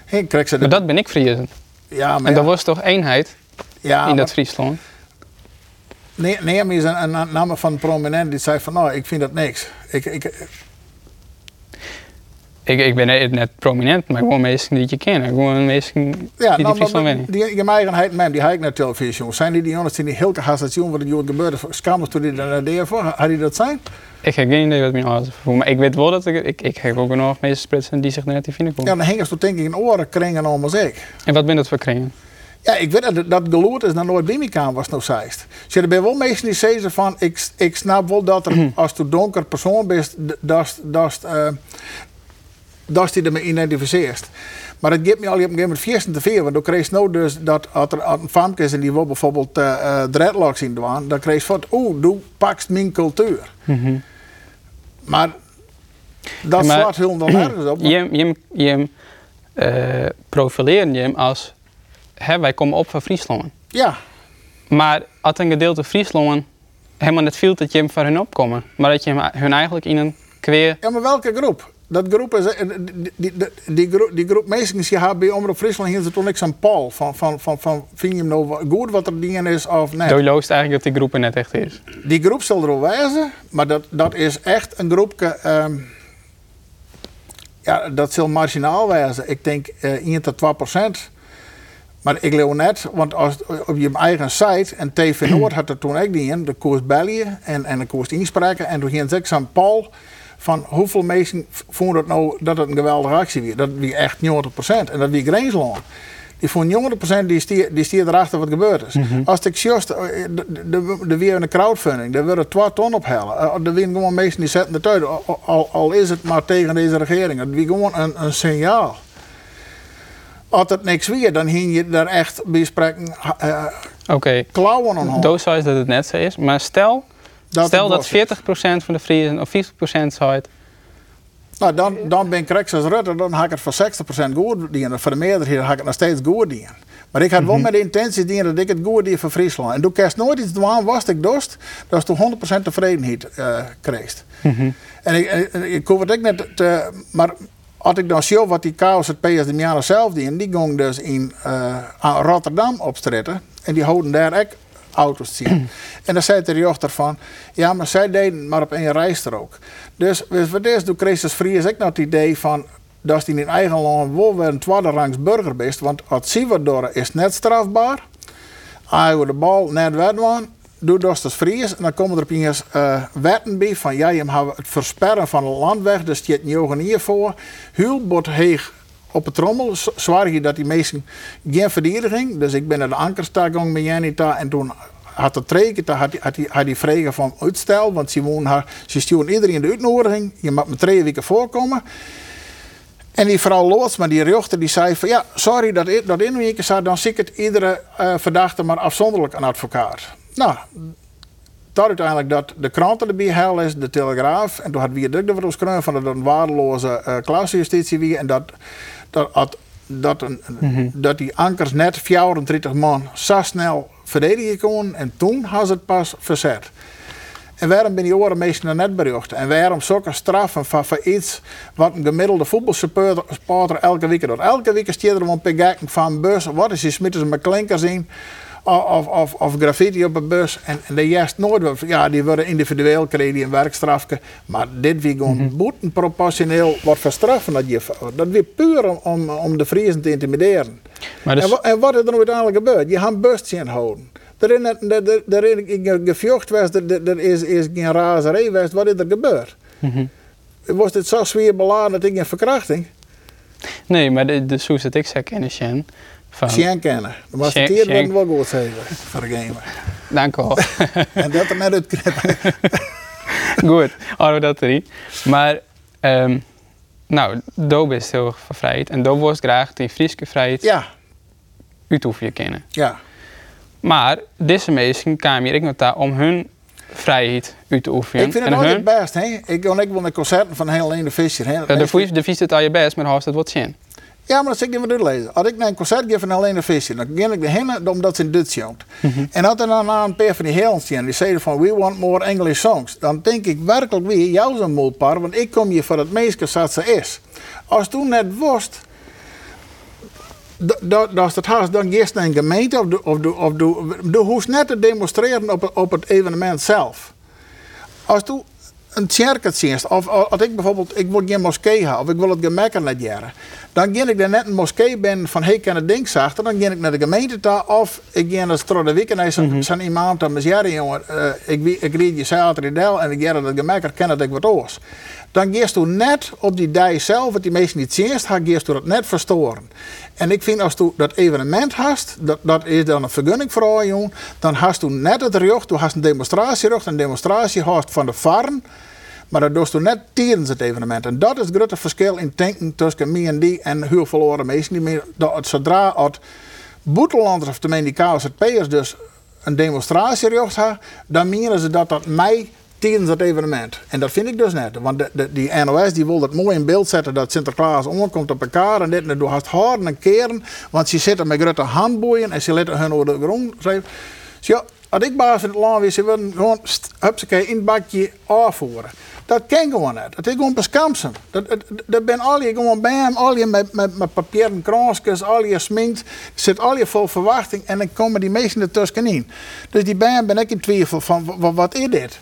Ik kreeg ze de, Maar dat ben ik Friesen. ja, maar En dat was toch eenheid ja, in dat Friesland? Nee, Neem is een, een naam van een prominent die zei van nou, ik vind dat niks. Ik, ik, Ik, ik ben net prominent, maar gewoon mensen die je kennen. Gewoon mensen ja, die die nou, Friesland winnen. die, die eigenheid, man, die ik naar televisie. Zijn die die jongens die heel gehasst zien wat er gebeurde? Schaamde toen die daar deed voor? Had hij dat zijn? Ik heb geen idee wat mijn ouders voelen, maar ik weet wel dat ik, ik, ik heb ook nog mensen spritsen die zich net in vinden komen. Ja, dan hingen ze denk ik in oren kringen als ik. En wat ben dat voor kringen? Ja, ik weet dat dat geloerd is naar nooit bij me kwam, was nou zeist. Dus er zijn wel mensen die zeggen van, ik, ik snap wel dat er <clears throat> als je donker persoon bent, dat dat uh, dat je ermee identificeert. Maar het geeft me al op een gegeven moment viersten te veel. Want dan kreeg je nou dus dat als er een famke is en die wil bijvoorbeeld uh, uh, dreadlocks in doen, dan kreeg je van, oeh, doe pakst mijn cultuur. Maar dat slaat heel dan <clears throat> nergens op. Je, je, je eh profileren je hem als, hè, wij komen op van Friesland. Ja, Maar als een gedeelte Friesland helemaal net viel dat je hem voor hun opkomen, maar dat je hem, hun eigenlijk in een kweer... Ja, maar welke groep? Dat groep is, eh, die, die, die, die groep, die groep mensen die hebben bij Omroep Friesland hier toen niks aan Paul. Van, van, van, van, vind je hem nou goed wat er dingen is of nee? Doe loost eigenlijk dat die groep er net echt is. Die groep zal er wel wijzen, maar dat, dat is echt een groepje. ehm, ja, dat zal marginaal wijzen. Ik denk eh 1 tot 2 procent. Maar ik leeuw net, want als, op je eigen site, en TV <clears throat> Noord had er toen ook die in, de koers België en, en de koers inspreken. En toen ging ze aan Paul van hoeveel mensen vonden dat nou dat het een geweldige actie was. Dat wie echt 90 procent. En dat wie Greensland. Die vonden 90 procent die stier, die stier erachter wat gebeurd is. Als ik just, eh, de- de- de weer een crowdfunding, daar willen 2 ton ophalen. Eh, Er zijn gewoon mensen die zetten het uit, al, is het maar tegen deze regering. Het is gewoon een, een signaal. Als het niks weer, dan hing je daar echt bij spreken eh, Oké, klauwen aan. doos is dat het net zo is, maar stel Dat Stel dat was. 40% van de Friesen of 50% zei Nou, dan, dan ben ik rechts als Rutte, dan ga ik het voor 60% goed dienen. Voor de meerderheid ga ik het nog steeds goed dienen. Maar ik had wel met de intentie dienen dat ik het goed dien voor Friesland. En toen kerst nooit iets doen, was ik dost, dat is toen 100% tevredenheid eh kreeg. En ik, ik, ik hoef het ook net te, maar als ik dan zie wat die chaos het PS de jaren zelf dienen, die gingen dus in eh, aan Rotterdam opstritten. En die houden daar ook auto's zien. en dan zei de rechter van, ja, maar zij deden maar op één rijstrook. Dus voor deze doet Christus Vries ook nog het idee van dat hij in eigen land wel weer een tweede rangs burger bent. Want als Siverdorre is net strafbaar. Als je de bal net wedwaan, doe dat als Fries. En dan komen er opeens eh wetten bij van ja, je het versperren van een landweg. Dus je hebt ogen hier voor. Bot heeg op het trommel. Z- Zorg je dat die mensen geen verdediging. Dus ik ben naar de ankerstag gegaan met Janita. En toen had het treken, toen had hij had die, had die vragen van uitstel. Want wonen haar, ze sturen iedereen de uitnodiging. Je mag met twee weken voorkomen. En die vrouw Loods, maar die rechter, die zei van ja, sorry dat dat inweken zei, dan zie ik het iedere eh, verdachte maar afzonderlijk een advocaat. Nou, tot uiteindelijk dat de kranten erbij hel is, de Telegraaf. En toen had wie het ook over schreeuwen van dat een waardeloze uh, klasjustitie wie. En dat, dat, dat, dat, een, dat die ankers net 34 man zo snel verdedigen kon. En toen had ze het pas verzet. En waarom ben die oren meestal net bericht? En waarom zulke straffen van, voor iets wat een gemiddelde voetbalsupporter elke week doet? Elke week stiert er een pegak van bus. Wat is die smitten ze met klinkers in? Of, of, of graffiti op een bus. En, en de juist nooit, ja, die worden individueel krijgen die een werkstrafje. Maar dit wie gewoon boeten proportioneel wordt verstraffen. Dat, je, dat weer puur om, om, om de Friesen te intimideren. Maar dus, En, wa- en wat is er nou uiteindelijk gebeurd? Je gaat een bus zien houden. Er is, er, is geen gevocht geweest, er, er- is, is geen razerij geweest. Wat is er gebeurd? Was dit zo zwaar beladen dat ik een verkrachting? nee, maar de, de soes dat ik zou kennen, Van, Sjen kennen. Dan het wel goed zeggen voor de gamer. Dank u wel. <laughs> En dat er net uitknippen. <laughs> Goed, hadden we dat erin. Maar, ehm nou, Do is heel erg vervrijheid. En Do was graag die Frieske vrijheid Ja, uitoefenen kennen. ja. Maar deze mensen kwamen hier ik daar om hun vrijheid uit te oefenen. Ik vind het hun, altijd best. Hè? Ik ook wel naar concerten van Helene de Visser. De de het al je best, maar het wat zin. Ja, maar dat zeg ik niet meer lezen. Als ik naar een concert ga van Helene Visser, dan ga ik erheen omdat ze in Duits zingt. En als er dan aan een paar van die helens zijn, die zeggen van we want more English songs, dan denk ik werkelijk weer, jou zo'n moelpar, want ik kom hier voor het meeste dat ze is. Als toen net worst, dat als het haast dan eerst naar een gemeente of de, of de, of de, de hoeft net te demonstreren op het, op het evenement zelf. Als toen een of als ik bijvoorbeeld, ik wil geen moskee hebben, of ik wil het gemekker net jaren, dan ga ik er net een moskee ben van, hey, kan het ding zachter, dan ga ik naar de gemeente toe, of ik ga naar Strode Weekend, en zijn jaren, jongen, eh, ik, ik reed je zaterdag en ik ga dat gemekker, ken dat ik wat oors. Dan geest u net op die dag zelf, wat die mensen niet zien, geest u dat net verstoren. En ik vind als u dat evenement hast, dat, dat is dan een vergunning voor jongen, dan hast u net het recht, u hast een demonstratierecht, een demonstratie hast van de farm, maar dat doet u net tijdens het evenement. En dat is het grote verschil in denken tussen mij en die en heel verloren mensen. Die meer, dat zodra het boetelanders of tenminste die KZP'ers dus een demonstratierecht hebben, dan menen ze dat dat mij tijdens het evenement. En dat vind ik dus net. Want de, die NOS die wil dat mooi in beeld zetten dat Sinterklaas omkomt op elkaar en dit en dat. haast hard en keren, want ze zitten met grote handboeien en ze laten hun over de ja, als ik baas in het land was, ze willen gewoon hupsakee in het bakje afvoeren. Dat kan gewoon niet. Dat is gewoon beskamsen. Dat, dat, dat ben al je gewoon bij hem, al je met, met, met papieren kransjes, al je sminkt, zit al je vol verwachting en dan komen die meesten ertussen in. Dus die bij hem ben ik in twijfel van wa- wat is dit?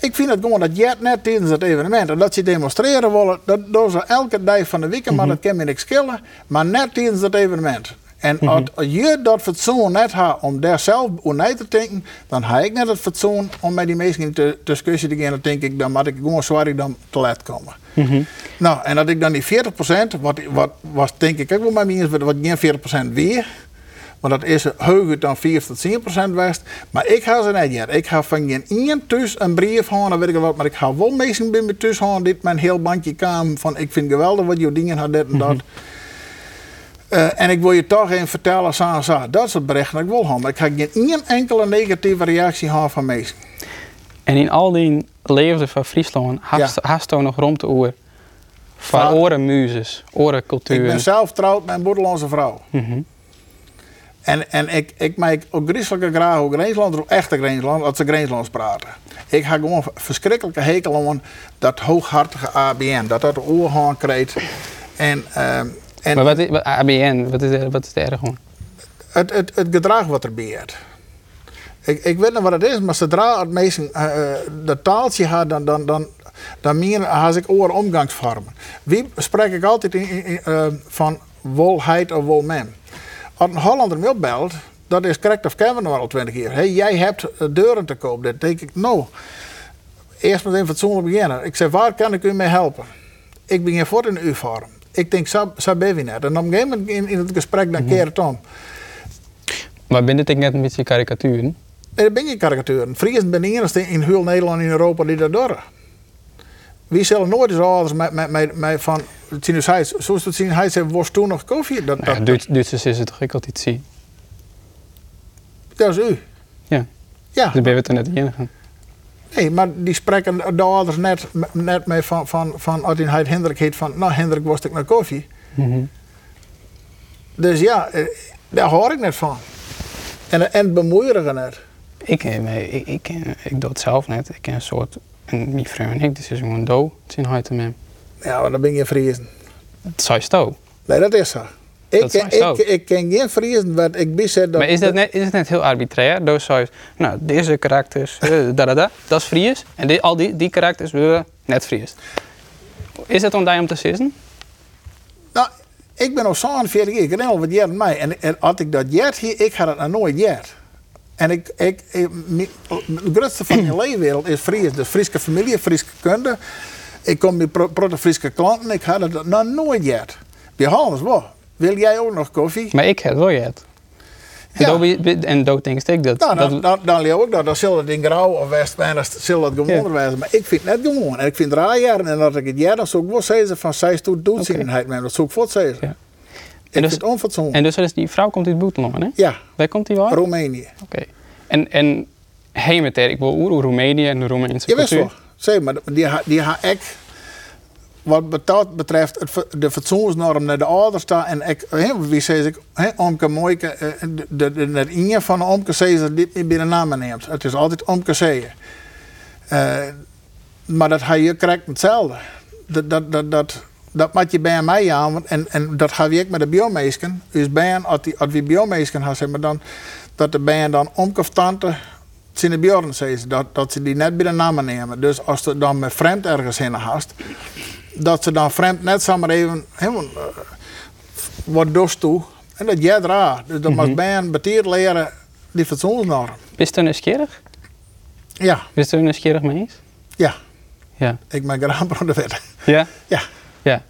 Ik vind het gewoon dat Jet net tijdens het evenement, en dat ze demonstreren willen, dat doen ze elke dag van de week, maar dat kan me niks schillen, maar net tijdens het evenement. En als je dat fatsoen net hebt om daar zelf over te denken, dan heb ik net het fatsoen om met die mensen in de discussie te gaan. Dan denk ik, dan moet ik gewoon zwaar dan te laat komen. Nou, en dat ik dan die 40%, wat, wat was denk ik ook wel me eens, wat geen 40% weer. Maar dat is hoger dan 4 tot 10 procent west. Maar ik ga ze niet. Ik ga van geen één thuis een brief gaan, dan weet ik wat. Maar ik ga wel mensen bij me thuis gaan, dit mijn heel bandje kwam van ik vind geweldig wat je dingen had, dit en dat. Eh, en ik wil je toch even vertellen, zo, dat is het bericht dat ik wil hebben. Maar ik ga geen één enkele negatieve reactie van mensen. En in al die leefden van Friesland, hast, hast je nog rond de oer. Van oren muzes, oren Ik cultuur. ben zelf trouwd met een Boedelandse vrouw. Mhm. En, en ik, ik maak ook griezelijke graag ook Greensland, ook echte Greensland, als ze Greenslands praten. Ik ga gewoon verschrikkelijke hekel aan dat hooghartige ABN, dat dat oorhaan krijgt. En, ehm, en Maar wat is wat, ABN, wat is, er- wat is er erg aan? het, het, het gedrag wat er beheert. Ik, ik weet niet wat het is, maar zodra het mensen eh, eh, dat taaltje had, dan, dan, dan, dan meer had ik oor omgangsvormen. Wie spreek ik altijd in, eh, van wolheid of wolmem? Als een Hollander me opbelt, dat is correct of Kevin nog al twintig keer. Hey, jij hebt deuren te koop. Dan denk ik, nou, eerst maar even fatsoenlijk beginnen. Ik zeg, waar kan ik u mee helpen? Ik ben hier voor in de U-vorm. Ik denk, zo, zo ben je net. En op een gegeven moment in, in het gesprek, dan keer het om. Maar ben dit ik net een beetje karikaturen? Nee, dat ben je karikaturen. Friesen ben de enige in heel Nederland en Europa die dat doen. Wie zullen nooit eens ouders met, met, met, met van... Hij, zoals het zien, hij zei, was toen nog koffie? Dat, Nou, ja, dat, Duits, Duitsers is het toch ik altijd zie. dat is u. Ja. Ja, Dus ben je het er net de enige. Nee, maar die spreken de ouders net, net mee van, van, van Hendrik heet van... Nou, Hendrik, was ik naar koffie? Mhm. Dus ja, eh, daar hoor ik net van. En, en het bemoeierigen net. Ik, eh, ik, ik, eh, ik doe het zelf net. Ik ken een soort, en mijn vrouw en ik, dus is gewoon dood. Het is huid hem. Ja, maar dan ben je Friesen. Het je sto. Nee, dat is zo. Ik, ken- ik, ik ken geen Friesen wat ik bezet dat... Maar is, dat net, is het net heel arbitrair? Dus zou nou, deze karakters, eh, da, da, da, dat is Fries. En die, al die, die karakters, eh, net Fries. Is het om daar om te zitten? Nou, ik ben al 47 jaar, ik al wat jaren mij. En, en als ik dat jet hier, ik had het nog nooit jet. En ik, ik, het grootste van mijn <clears throat> leefwereld is Fries. Dus Friese familie, Friese kunde. Ik kom bij pro- protte Friese klanten, ik had het nog nooit jet. Bij Hans, wow, wil jij ook nog koffie? Maar ik heb wel het. En Ja. En dood denk ik dat. Nou, dan, dat dan, dan leer ik ook dat. Dan zal het in grauw of zal dat gewoon Ja. wezen. Maar ik vind het net gewoon. En ik vind het raar jaren. En dat ik het jaar, dan zou ik wel zeggen van zij doet doelzinigheid met. Dat zou ik zeggen. Ja. Ik En dus- vind het en dus is die vrouw komt uit Boetelon, hè? Ja, Waar komt die wel? Oké. Roemenië. En, en hemeter, ik wil oer Roemenië en de Roemeense Je wist cultuur. wel. Zeg maar, die, die ha ik, wat betreft, het, de fatsoensnorm naar de ouders staan. En ik, hè, wie zei ik, hè, omke mooike, eh, de, de, de, inje van een omke dat dit niet binnen namen neemt. Het is altijd omke. Eh, maar dat hij je krijgt hetzelfde. Dat, dat, dat, dat, dat maakt je bij mij aan. En, en dat ga ik met de biomeesken. Dus bij als, die, als we biomeesken gaan, zeg maar dan, dat de bij dan tante zijn de bjorn dat, dat ze die net bij de namen nemen. Dus als ze dan met vreemd ergens in haast, dat ze dan vreemd net zomaar even helemaal eh, wat dos toe. En dat jij raar. Dus dat moet bij een betier leren die fatsoensnorm. Is het nieuwsgierig? Ja, Is het nieuwsgierig mee eens? ja. Ja. Ik maak graag aan de wet. Ja? Ja. Ja.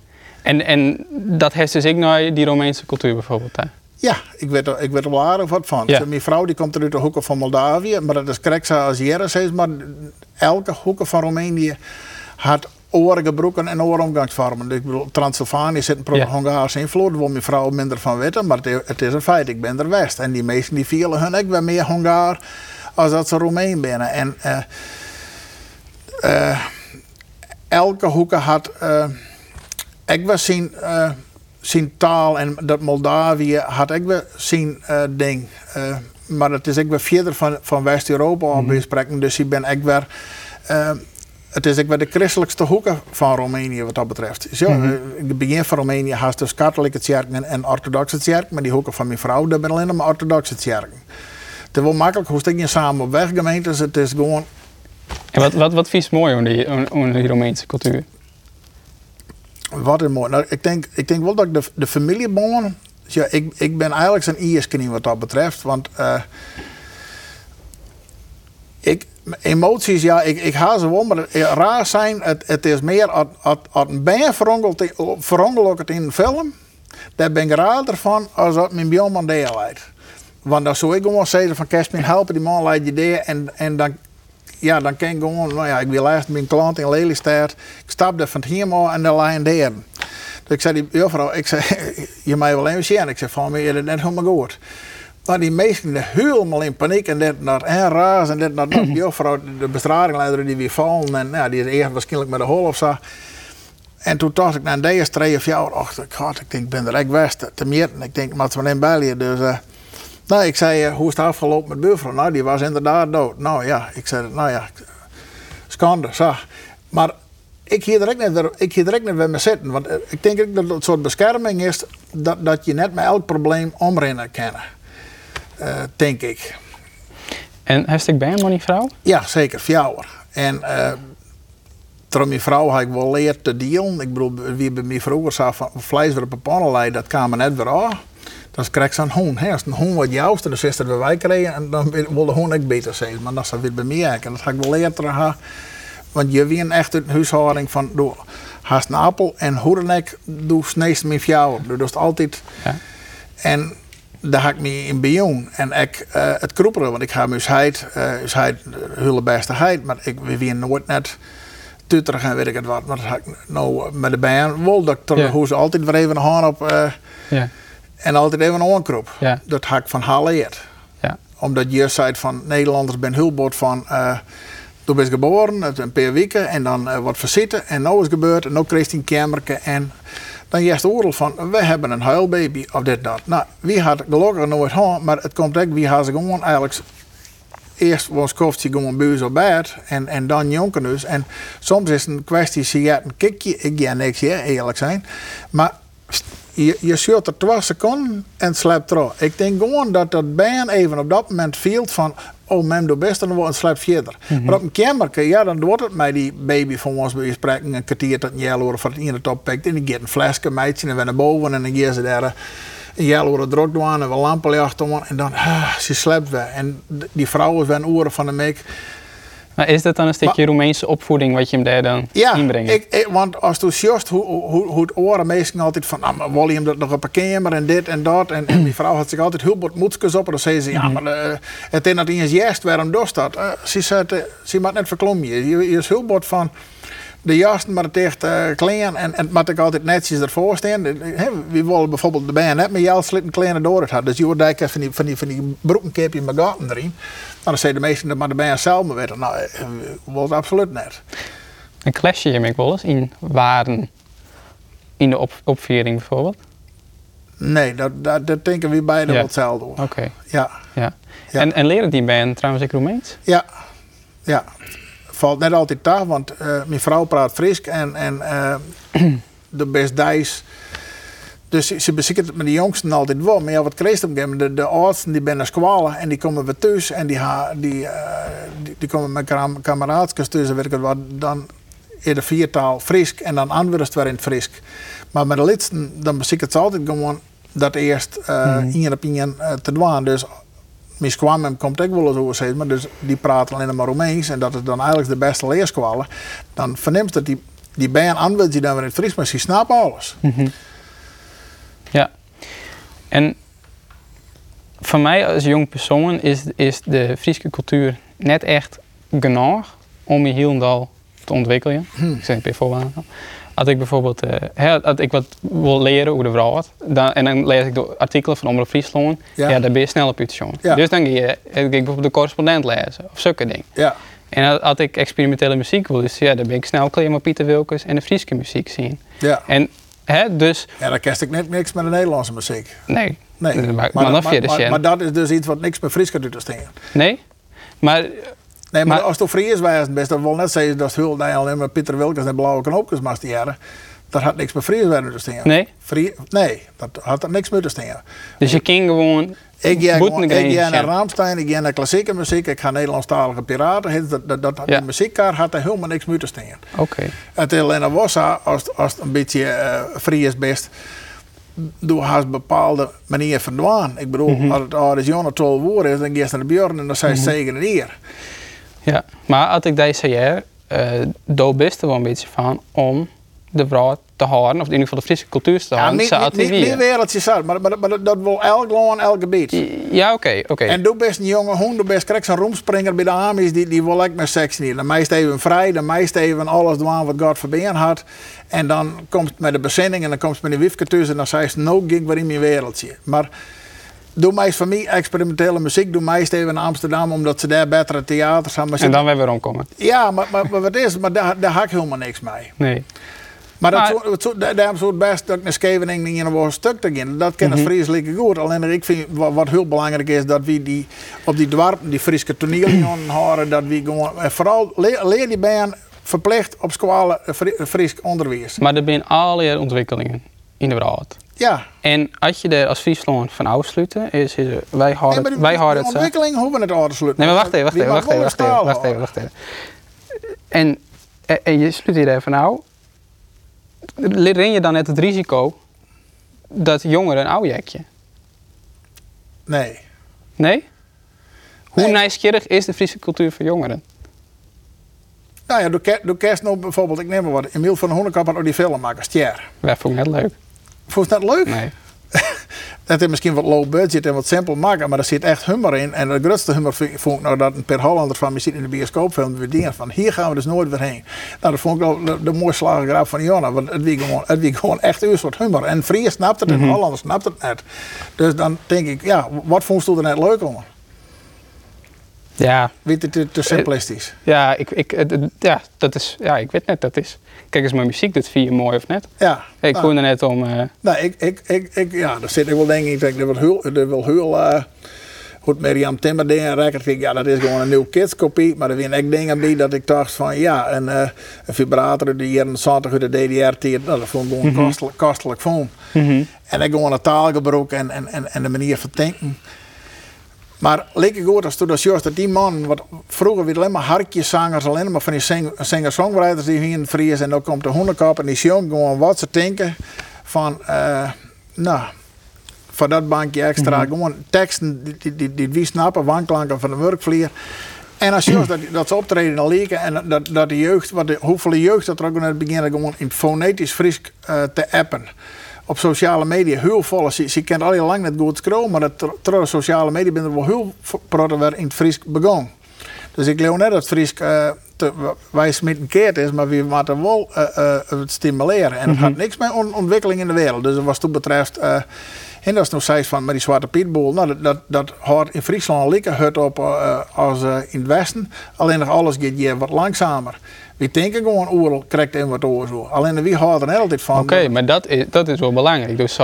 En, en dat heeft dus ik naar die Romeinse cultuur bijvoorbeeld. Hè? Ja, ik weet, er- ik weet er wel aardig wat van. Ja. Mijn vrouw die komt uit de hoeken van Moldavië, maar dat is correct Jere zegt, maar elke hoeken van Roemenië had oorige broeken en ooromgangsvormen. Dus Ik bedoel, Transylvanië zit een pro Ja. Hongaarse invloed, wil mijn vrouw minder van weten, maar het is, een feit, ik ben er west. En die meesten die vielen hun ook wel meer Hongaar als dat ze Roemeen binnen. En eh, eh, elke hoeken had... eh, ik was zien, zien taal en dat Moldavië had ik wel zien ding. Maar het is ik weer verder van, van West-Europa aan bespreken. Dus ik ben ik weer. Het is ik weer de christelijkste hoeken van Roemenië wat dat betreft. Dus ja, eh, in het begin van Roemenië had dus katholieke kerken en, orthodoxe kerken. Maar die hoeken van mijn vrouw, dat ben alleen maar orthodoxe kerken. Het is wel makkelijk, hoe stik je samen op weg gemeentes. Het is gewoon En wat, wat, wat vies mooi aan die, die Romeinse cultuur? Wat is mooi. Nou, ik, denk, ik denk wel dat ik de, de. Ja, ik, ik ben eigenlijk zijn ierskening wat dat betreft. Want eh, ik, emoties, ja, ik, ik haal ze wel, maar raar zijn. Het, het is meer als als- als een band verongelukkig in een film. Daar ben ik raarder van als dat mijn bionman deel leidt. Want dan zou ik gewoon zeggen van Kerstmin helpen, die man leidt je deel. En, en dan ja, dan kan ik gewoon, nou ja, ik wil eerst mijn klant in Lelystad. Ik stapte van hier maar en dan lijn daar. Dus ik zei die juffrouw, ik zei, <laughs> je mij wel even zien. Ik zei van, me is het net helemaal goed. Maar die meesten die helemaal in paniek en dit naar en raas en dit naar <clears throat> dat. Juffrouw, de bestradingleider die weer vallen en ja, die is eerst waarschijnlijk met de hol of zo. En toen dacht ik na deze twee of jaar, ach, God, ik denk, ik ben er echt best te meten. Ik denk, maar we in België, dus... eh, nou, ik zei, eh, hoe is het afgelopen met buurvrouw? Nou, die was inderdaad dood. Nou ja, ik zei, nou ja, schande, zo. Maar ik hier direct niet, weer- ik hier direct niet bij me zitten. Want eh, ik denk dat het een soort bescherming is dat, dat je net met elk probleem omrennen kan. Eh, denk ik. En heeft ik bij die vrouw? Ja, zeker, fjouwer. En eh door mijn vrouw had ik wel leerd te dealen. Ik bedoel, wie bij mij vroeger zei van vlees weer op een pannen leggen, dat kwam er net weer aan. Dan kreeg ze een hoen. Hè. Als een hoen wat jouwst, dan is het bij wij kregen en dan wil de hoen ook beter zijn. Maar dat is weer bij mij ook. En dat had ik wel leerd te gaan. Want je wien echt een huishouding van, doe, haast een appel en hoe dan ook, doe sneest met fjouwer. Dus altijd... Ja. En daar ga ik me in bijong. En ik, eh, het kroeperen, want ik ga mijn heid, uh, heid, hele beste heid, maar ik weer nooit net tutterig en weet ik het wat. Maar dat ga ik nou met de band wel, dat ik Ja. hoe ze altijd weer even een op eh, Ja. en altijd even een aankroep. Ja. Dat ga ik van. Ja. Omdat je zei van Nederlanders ben bot van. eh toen ben je geboren, een paar weken en dan eh, wat verzitten en nou is gebeurd en nou kreeg hij een kamerke en dan juist de oordeel van we hebben een huilbaby of dit dat. Nou, wie had gelukkig nooit gehad, maar het komt ook wie had ze gewoon eigenlijk eerst was ze gewoon buis op bed en, en dan jonken dus. En soms is het een kwestie, ze gaat een kikje, ik ga niks ja, eerlijk zijn. Maar je, je er twee seconden en slaapt erop. Ik denk gewoon dat dat baan even op dat moment viel van, oh mem doe best en dan wordt het slaapt verder. Maar op een kamerke, ja, dan wordt het mij die baby van ons bij spreken een kwartier tot een jaar voor het oppikt. En die gaat een flesje meidje en we naar boven en dan gaan ze daar een jaar horen druk doen en we lampen achter en dan, ah, ze slaapt weer. En die vrouw is weer een oren van de meek. Maar is dat dan een stukje Roemeense opvoeding wat je hem daar dan Ja, inbrengt? ik, ik- want als sjost hoe, hoe, hoe het oren meestal altijd van, nou, maar wil je hem dat nog op een kamer en dit en dat. En, en die vrouw had zich altijd heel wat moedjes op. En dan zei ze, ja, maar eh, het is dat in juist waarom dat? Eh, ze zei, eh, ze mag net verklommen. Je, je is heel wat van de jasten, maar het echt klein en, en het moet ik altijd netjes ervoor staan. We willen bijvoorbeeld de band net met jou slitten kleine door het had. Dus je hoort eigenlijk van die, van die, van die broekenkepje met gaten erin. Nou, dan zei de meesten dat maar de band zelf maar weten. Nou, eh, we willen het absoluut net. Een clashje je wel eens in waarden in de op opviering bijvoorbeeld? Nee, dat, dat, dat denken we beiden Ja. hetzelfde. Oké, Ja, ja. Ja. En, en leren die band trouwens ook Roemeens? ja, ja. Valt net altijd daar, want eh, mijn vrouw praat Fries en, en eh, <clears throat> de best Dijs. Dus ze- bezieken het met de jongsten altijd wel. Maar ja, wat kreeg op een? De, de oudsten die ben naar squalen en die komen weer thuis. En die, ha, die, eh, die, die komen met kam- kameraadjes tussen. Weet ik het wat, dan in de viertaal Frisk en dan anders weer in het Frisk. Maar met de lidsten, dan beziek het ze altijd gewoon dat eerst eh één op één eh, te doen. Dus komt ook wel eens over maar dus die praten alleen maar Romeins en dat is dan eigenlijk de beste leerskwallen. Dan verneemt dat die, die wil je dan weer in het Fries, maar ze snappen alles. Ja. En voor mij als jong persoon is, is de Friese cultuur net echt genoeg om je helemaal te ontwikkelen. Ik zeg bijvoorbeeld. Als ik bijvoorbeeld als ik wat wil leren over de vrouw, dan, en dan lees ik de artikelen van Omroep Friesland, Ja. ja. daar ben je snel op uit Ja. Dus dan ga je, ik bijvoorbeeld de correspondent lezen of zulke dingen. Ja, En als ik experimentele muziek wil, dus ja, dan ben ik snel klaar met Pieter Wilkes en de Friese muziek zien. ja. En hè, dus, Ja, dan kerst ik net niks met de Nederlandse muziek. nee. Nee, Maar- maar, maar dat is dus iets wat niks met Fries kan doen te steken. Nee? Maar Nee, maar, als het Fries was, best dat wil net zeggen dat dat je alleen maar Pieter Wilkes en blauwe knoopjes moest jaren. Dat had niks met Fries te steken. Nee? Nee, dat had er niks mee te steken. Dus je kan gewoon Ik ga, gewoon, ik naar. Ramstein, ik ga naar klassieke muziek, ik ga Nederlandstalige piraten. Dat, dat, dat, Ja. Die muziekkaart had er helemaal niks mee te steken. Oké. Het is alleen was zo, als, als het een beetje vrij is best, door haast bepaalde manier verdwaan. Ik bedoel, Mhm. als het is Jan 12 woorden is, dan ga je naar de Björn en dan zei ze Mhm. zeker hier. Ja. Maar als ik deze jaar, uh, daar best er wel een beetje van om de vrouw te houden, of in ieder geval de Friese cultuur te Ja, houden. niet, zoals niet, die niet, wereldje zat, maar, maar, maar dat wil elk land, elk gebied. Ja, oké, oké. En doe best een jonge hond, doe best krijg zo'n roemspringer bij de Amis, die, die wil ik met seks niet. De meest even vrij, de meest even alles doen wat God verbeen had. En dan komt het met de bezinning en dan komt het met de wiefke tussen en dan zei ze, no gig weer in mijn wereldje. Maar doe meest van mij experimentele muziek, doe meest even in Amsterdam, omdat ze daar betere theaters hebben. En dan weer weer omkomen. Ja, maar, maar, maar wat is? Maar daar, daar had ik helemaal niks mee. Nee. Maar, dat Maar- zo- het zo- best dat naar Scheveningen in een stuk te gaan. Dat ken ik vreselijk goed. Alleen ik vind wat, wat heel belangrijk is dat we die op die dwarpen, die Friese toneel <clears throat> horen, dat we gewoon en vooral leer, leer die baan verplicht op school eh, Fri- Fries onderwijs. Maar er zijn allerlei ontwikkelingen in de wereld. Ja. En als je er als Friesland van afsluiten, is, is wij Nee, houden die, wij houden het ontwikkeling hoeven het aan te sluiten. Nee, maar wacht even, wacht even, wacht even, wacht even, wacht even, wacht even. En, en, en je sluit hier even nou. Ren je dan net het risico dat jongeren een oudjekje? Nee. Nee? Hoe Nee. is de Friese cultuur voor jongeren? Nou ja, door, door kerst nou bijvoorbeeld, ik neem maar wat, Emiel van Hoenekap had ook die film maken, Stjer. Dat vond ik net leuk. Vond je dat leuk? Nee. Het is misschien wat low budget en wat simpel maken, maar er zit echt humor in. En de grootste humor vond ik nou dat een per Hollander van me zit in de bioscoopfilm weer dingen van hier gaan we dus nooit weer heen. Nou, dat vond ik wel de, de mooie slagengraaf van Jonna, want het wie gewoon, het wie gewoon echt een soort humor. En Fries snapt het en Mhm. Hollander snapt het net. Dus dan denk ik, ja, wat vond je er net leuk om? Ja, Weet je, te, te simplistisch. ja, ik, ik, het- het- ja, dat is, ja, ik weet net, dat is. Kijk eens, mijn muziek doet vier mooi of net. Ja. Ik nou. net om. eh, Nou, ik, ik, ik, ik, ja, daar zit ik wel denk ik, dat ik er wel heel, er wel heel, hoe het Mirjam Timmer dingen record, ik, ja, dat is gewoon een nieuw kidskopie, maar er zijn ook dingen bij dat ik dacht van, ja, een, eh, een vibrator uit de jaren 70 uit de DDR-tijd, nou, dat vond ik gewoon kostelijk, kostelijk vond. En ik gewoon het taalgebruik en, en, en, en de manier van denken. Maar lekker goed als toen dat juist dat die man, wat vroeger weer alleen maar hartjeszangers, alleen maar van die sing- singer-songwriters die hier in Fries en dan komt de hondenkap en die zong gewoon wat ze denken van, eh, nou, voor dat bankje extra, gewoon teksten die, die, die, die wie snappen, wanklanken van de werkvlier. En als juist dat, dat ze optreden in leken en dat, dat de jeugd, wat de, hoeveel jeugd dat er ook in het begin gewoon in fonetisch Fries eh, te appen op sociale media heel vol. Ze, ze kent al heel lang net goed scrollen, maar dat door sociale media ben er wel heel veel weer in het Fries begonnen. Dus ik geloof net dat Fries eh, te, met een keert is, maar we moeten wel eh, het stimuleren. En het had niks met on- ontwikkeling in de wereld. Dus wat dat betreft, en dat is nog steeds van met die Zwarte Pietboel, nou, dat, dat, dat houdt in Friesland lekker hut op eh, als eh, in het Westen. Alleen nog alles gaat hier wat langzamer. We denken gewoon oorlog krijgt in wat oor zo. Alleen wie houdt er net altijd van. Oké, maar dat is, dat is wel belangrijk. Dus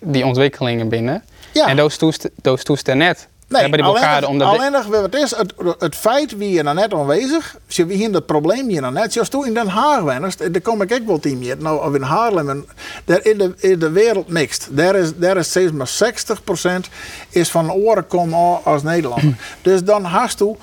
die ontwikkelingen binnen. Ja. En dat toest, dat toest net. We hebben die blokkade alleen, omdat. alleen nog, wat is, het, het feit wie je nou net aanwezig, als wie hier dat probleem hier nou net, zoals toen in Den Haag wenst, daar kom ik ook wel team hier, nou, of in Haarlem, en daar in de, in de wereld mixt. Daar is, daar is steeds maar 60% is van oren komen als Nederlander. <clears throat> dus dan hast u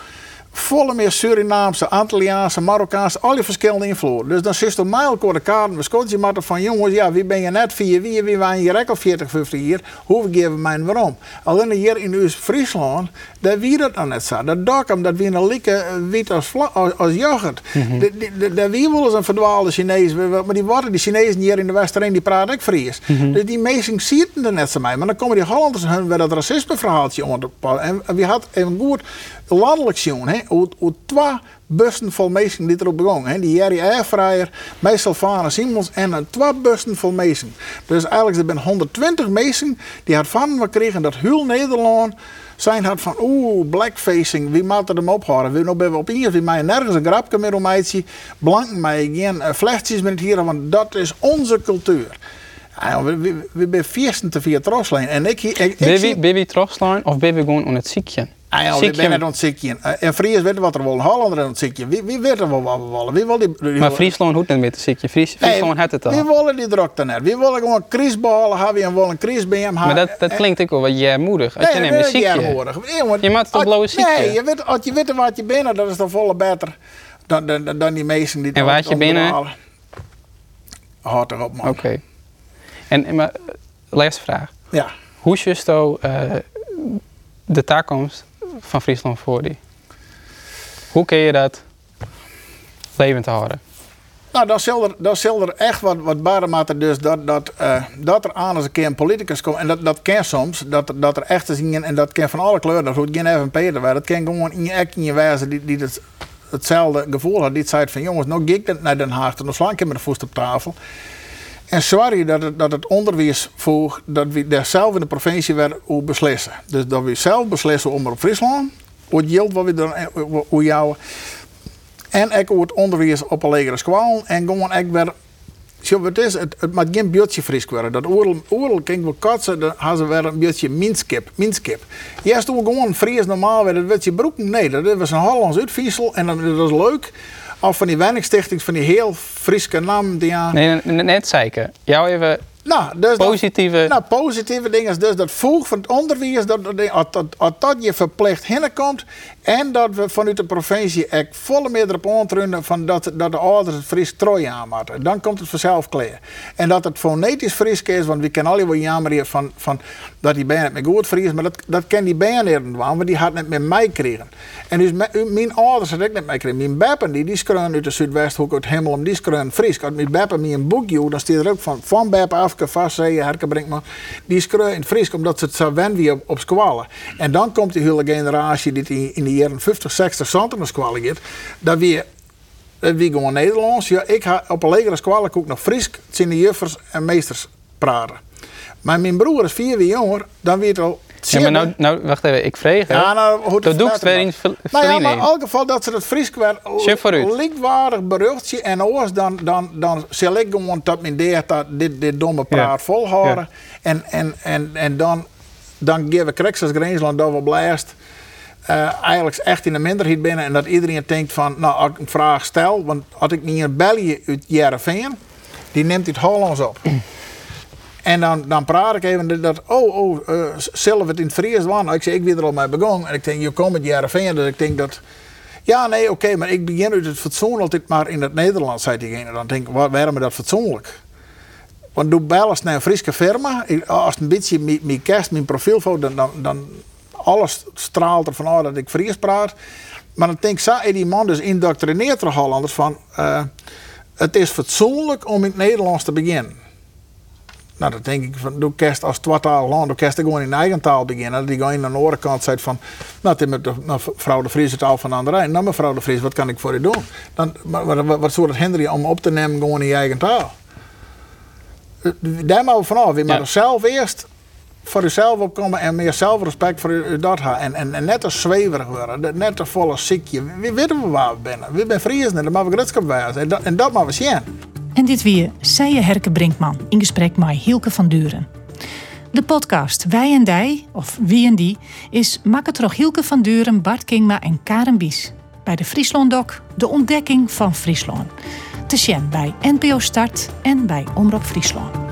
volle meer Surinaamse, Antilliaanse, Marokkaanse, al die verschillende invloeden. Dus dan zit je mij de kaarten bescoten. Je moet er van jongens, ja, wie ben je net vier, wie, wie waren hier ook al 40, 50 jaar, hoe geven we mij en waarom? Alleen hier in ons Friesland, daar wie dat dan net zo. Dat dak hem, dat wie een lieke eh, wit als, vla- als, als yoghurt. Mhm. Daar wie wel eens een verdwaalde Chinees, maar die worden die Chinezen hier in de Westerijn, die praten ook Fries. Mhm. Dus die meesten zitten er net zo mee. Maar dan komen die Hollanders hun weer dat racismeverhaaltje onder en wie had even goed landelijk zien, hè, hoe, hoe twee bussen vol meesten die erop begonnen. Hè. Die Jerry Airfryer, meestal Vane Simons en een twee bussen vol meesten. Dus eigenlijk er zijn 120 meesten die had van me kregen dat heel Nederland zijn had van oeh, blackfacing, wie maakt er hem ophouden? We nou ben we op een wie mij nergens een grapje meer om zien, blank mij geen eh, vlechtjes met hier, want dat is onze cultuur. Ja, we, we, we zijn te vier troslijn. En ik, ik, ik, Ben zie- trostlijn of je gewoon aan het ziekje? Net aan het. Eh, En Fries weten wat er wel, Hollander aan het ziekje. Wie, wie weet er wel wat we willen? Wie wil die, die Maar Friesland hoeft niet meer te ziekje. Fries, Friesland had het al. Wie willen die druk dan net? Wie willen gewoon krisballen hebben en willen een kris bij hem Maar dat, dat klinkt ook wel wat jij-moedig. Als je neemt ziekje. Je maakt het op blauwe ziekje. Nee, je weet, als je weet wat je bent, dat is dan volle beter dan, dan, dan, dan die meesten die En waar je binnen? Houd erop, man. Oké. En, en maar, eh, laatste vraag. Ja. Hoe is dus nou, eh, de toekomst van Friesland voor die? Hoe kun je dat levend houden? Nou, dan zal er, er echt wat, wat barematen dus dat, dat, eh, dat er aan als een keer een politicus komt. En dat, dat kan soms, dat, dat er echt zien, en dat kan van alle kleuren, dat hoeft geen Peter waar. Dat kan gewoon in je echt in je wijze die, die het, hetzelfde gevoel had. Die zei van jongens, nou ga ik naar Den Haag, dan sla ik met de voet op tafel. En sorry dat het, dat het onderwijs voor dat we daar zelf in de provincie weer over beslissen. Dus dat we zelf beslissen om op Friesland, hoe geld wat we dan hoe jou. En ik het onderwijs op een legere school en gewoon ik weer. Zo, het is, het, het mag geen beetje fris worden. Dat oorlog, kan wel dan gaan ze weer een beetje minskip. minskip. Eerst doen we gewoon fris normaal weer, werd je broek. Nee, dat was een Hollands uitviesel en dat is leuk. Of van die Wenningstichting, van die heel friske naam die aan. Nee, net zeker. Jou even nou, dus positieve... Dat, nou, positieve dingen is dus dat volg van het onderwijs, dat, dat, dat, dat, je verplicht hinnenkomt en dat we vanuit de provincie echt volle meer op van dat, dat de ouders het Fries trooi aanmaken. Dan komt het vanzelf klaar. En dat het fonetisch Fries is, want we kennen al wel jammer van, van dat die bijna met goed Fries, maar dat, dat ken die bijna niet want die had net met mij kregen. En dus mijn ouders had ik net mee kregen. Mijn beppen die, die schreeuwen uit de Zuidwesthoek, uit Hemel, die schreeuwen Fries. Als mijn beppen me een boekje, dan staat er ook van, van beppen af Hafke vast, zei Herke Brinkman, die in het Fries, omdat ze het zo wen wie op, op squallen. En dan komt die hele generatie die in de jaren 50, 60 cent naar squallen gaat, dat weer dat wie gewoon Nederlands. Ja, ik ga op een legere squallen ook nog Fries, zijn de juffers en meesters praten. Maar mijn broer is vier jaar jonger, dan weet al ja, maar nou, nou, wacht even, ik vreeg. Ja, nou, hoe dat doe ik weer in Nou ja, maar in elk geval dat ze het Fries kwijt lichtwaardig beruchtje en oors, dan, dan, dan zal ik gewoon dat mijn deert dat dit, dit domme praat volhouden. En, en, en, en dan, dan geven we dat we blijst. Uh, eigenlijk echt in de minderheid binnen en dat iedereen denkt van, nou, als ik een vraag stel, want had ik niet een belje uit Jereveen, die neemt het Hollands op. <clears throat> En dan, dan praat ik even dat, oh, oh, uh, zelf het in het Fries waren. Ik zeg, ik weer er al mee begonnen. En ik denk, je komt het jaren vinden. Dus ik denk dat, ja, nee, oké, maar ik begin uit het fatsoen altijd maar in het Nederlands, zei diegene. Dan denk ik, waarom dat fatsoenlijk? Want doe bellen naar een Friese firma. Als een beetje mijn kerst, mijn profielfoto, dan, dan alles straalt ervan uit dat ik Fries praat. Maar dan denk ik, zou die man dus indoctrineert de Hollanders van... Uh, het is fatsoenlijk om in het Nederlands te beginnen. Nou, dat denk ik van, doe kerst als twaalftalig land, doe kerst gewoon in eigen taal beginnen. Dat die gewoon aan de andere kant zegt van, nou, het is met de, mevrouw de Vries het al van aan de rij. Nou, mevrouw de Vries, wat kan ik voor u doen? Dan, maar, wat, wat zou het hinderen om op te nemen gewoon in je eigen taal? Eh, daar maar vanaf. Je moet zelf eerst voor jezelf opkomen en meer zelfrespect voor u dat. En, en, net als zweverig worden, net als volle ziekje. We weten waar we zijn. We zijn Friesen, dat mag we gridskap wijzen. En dat, en dat mag we zien. En dit weer je Herke Brinkman in gesprek met Hielke van Duren. De podcast Wij en Dij, of Wie en Die, is door Hielke van Duren, Bart Kingma en Karen Bies. Bij de Friesland Doc, de ontdekking van Friesland. Te zien bij NPO Start en bij Omroep Friesland.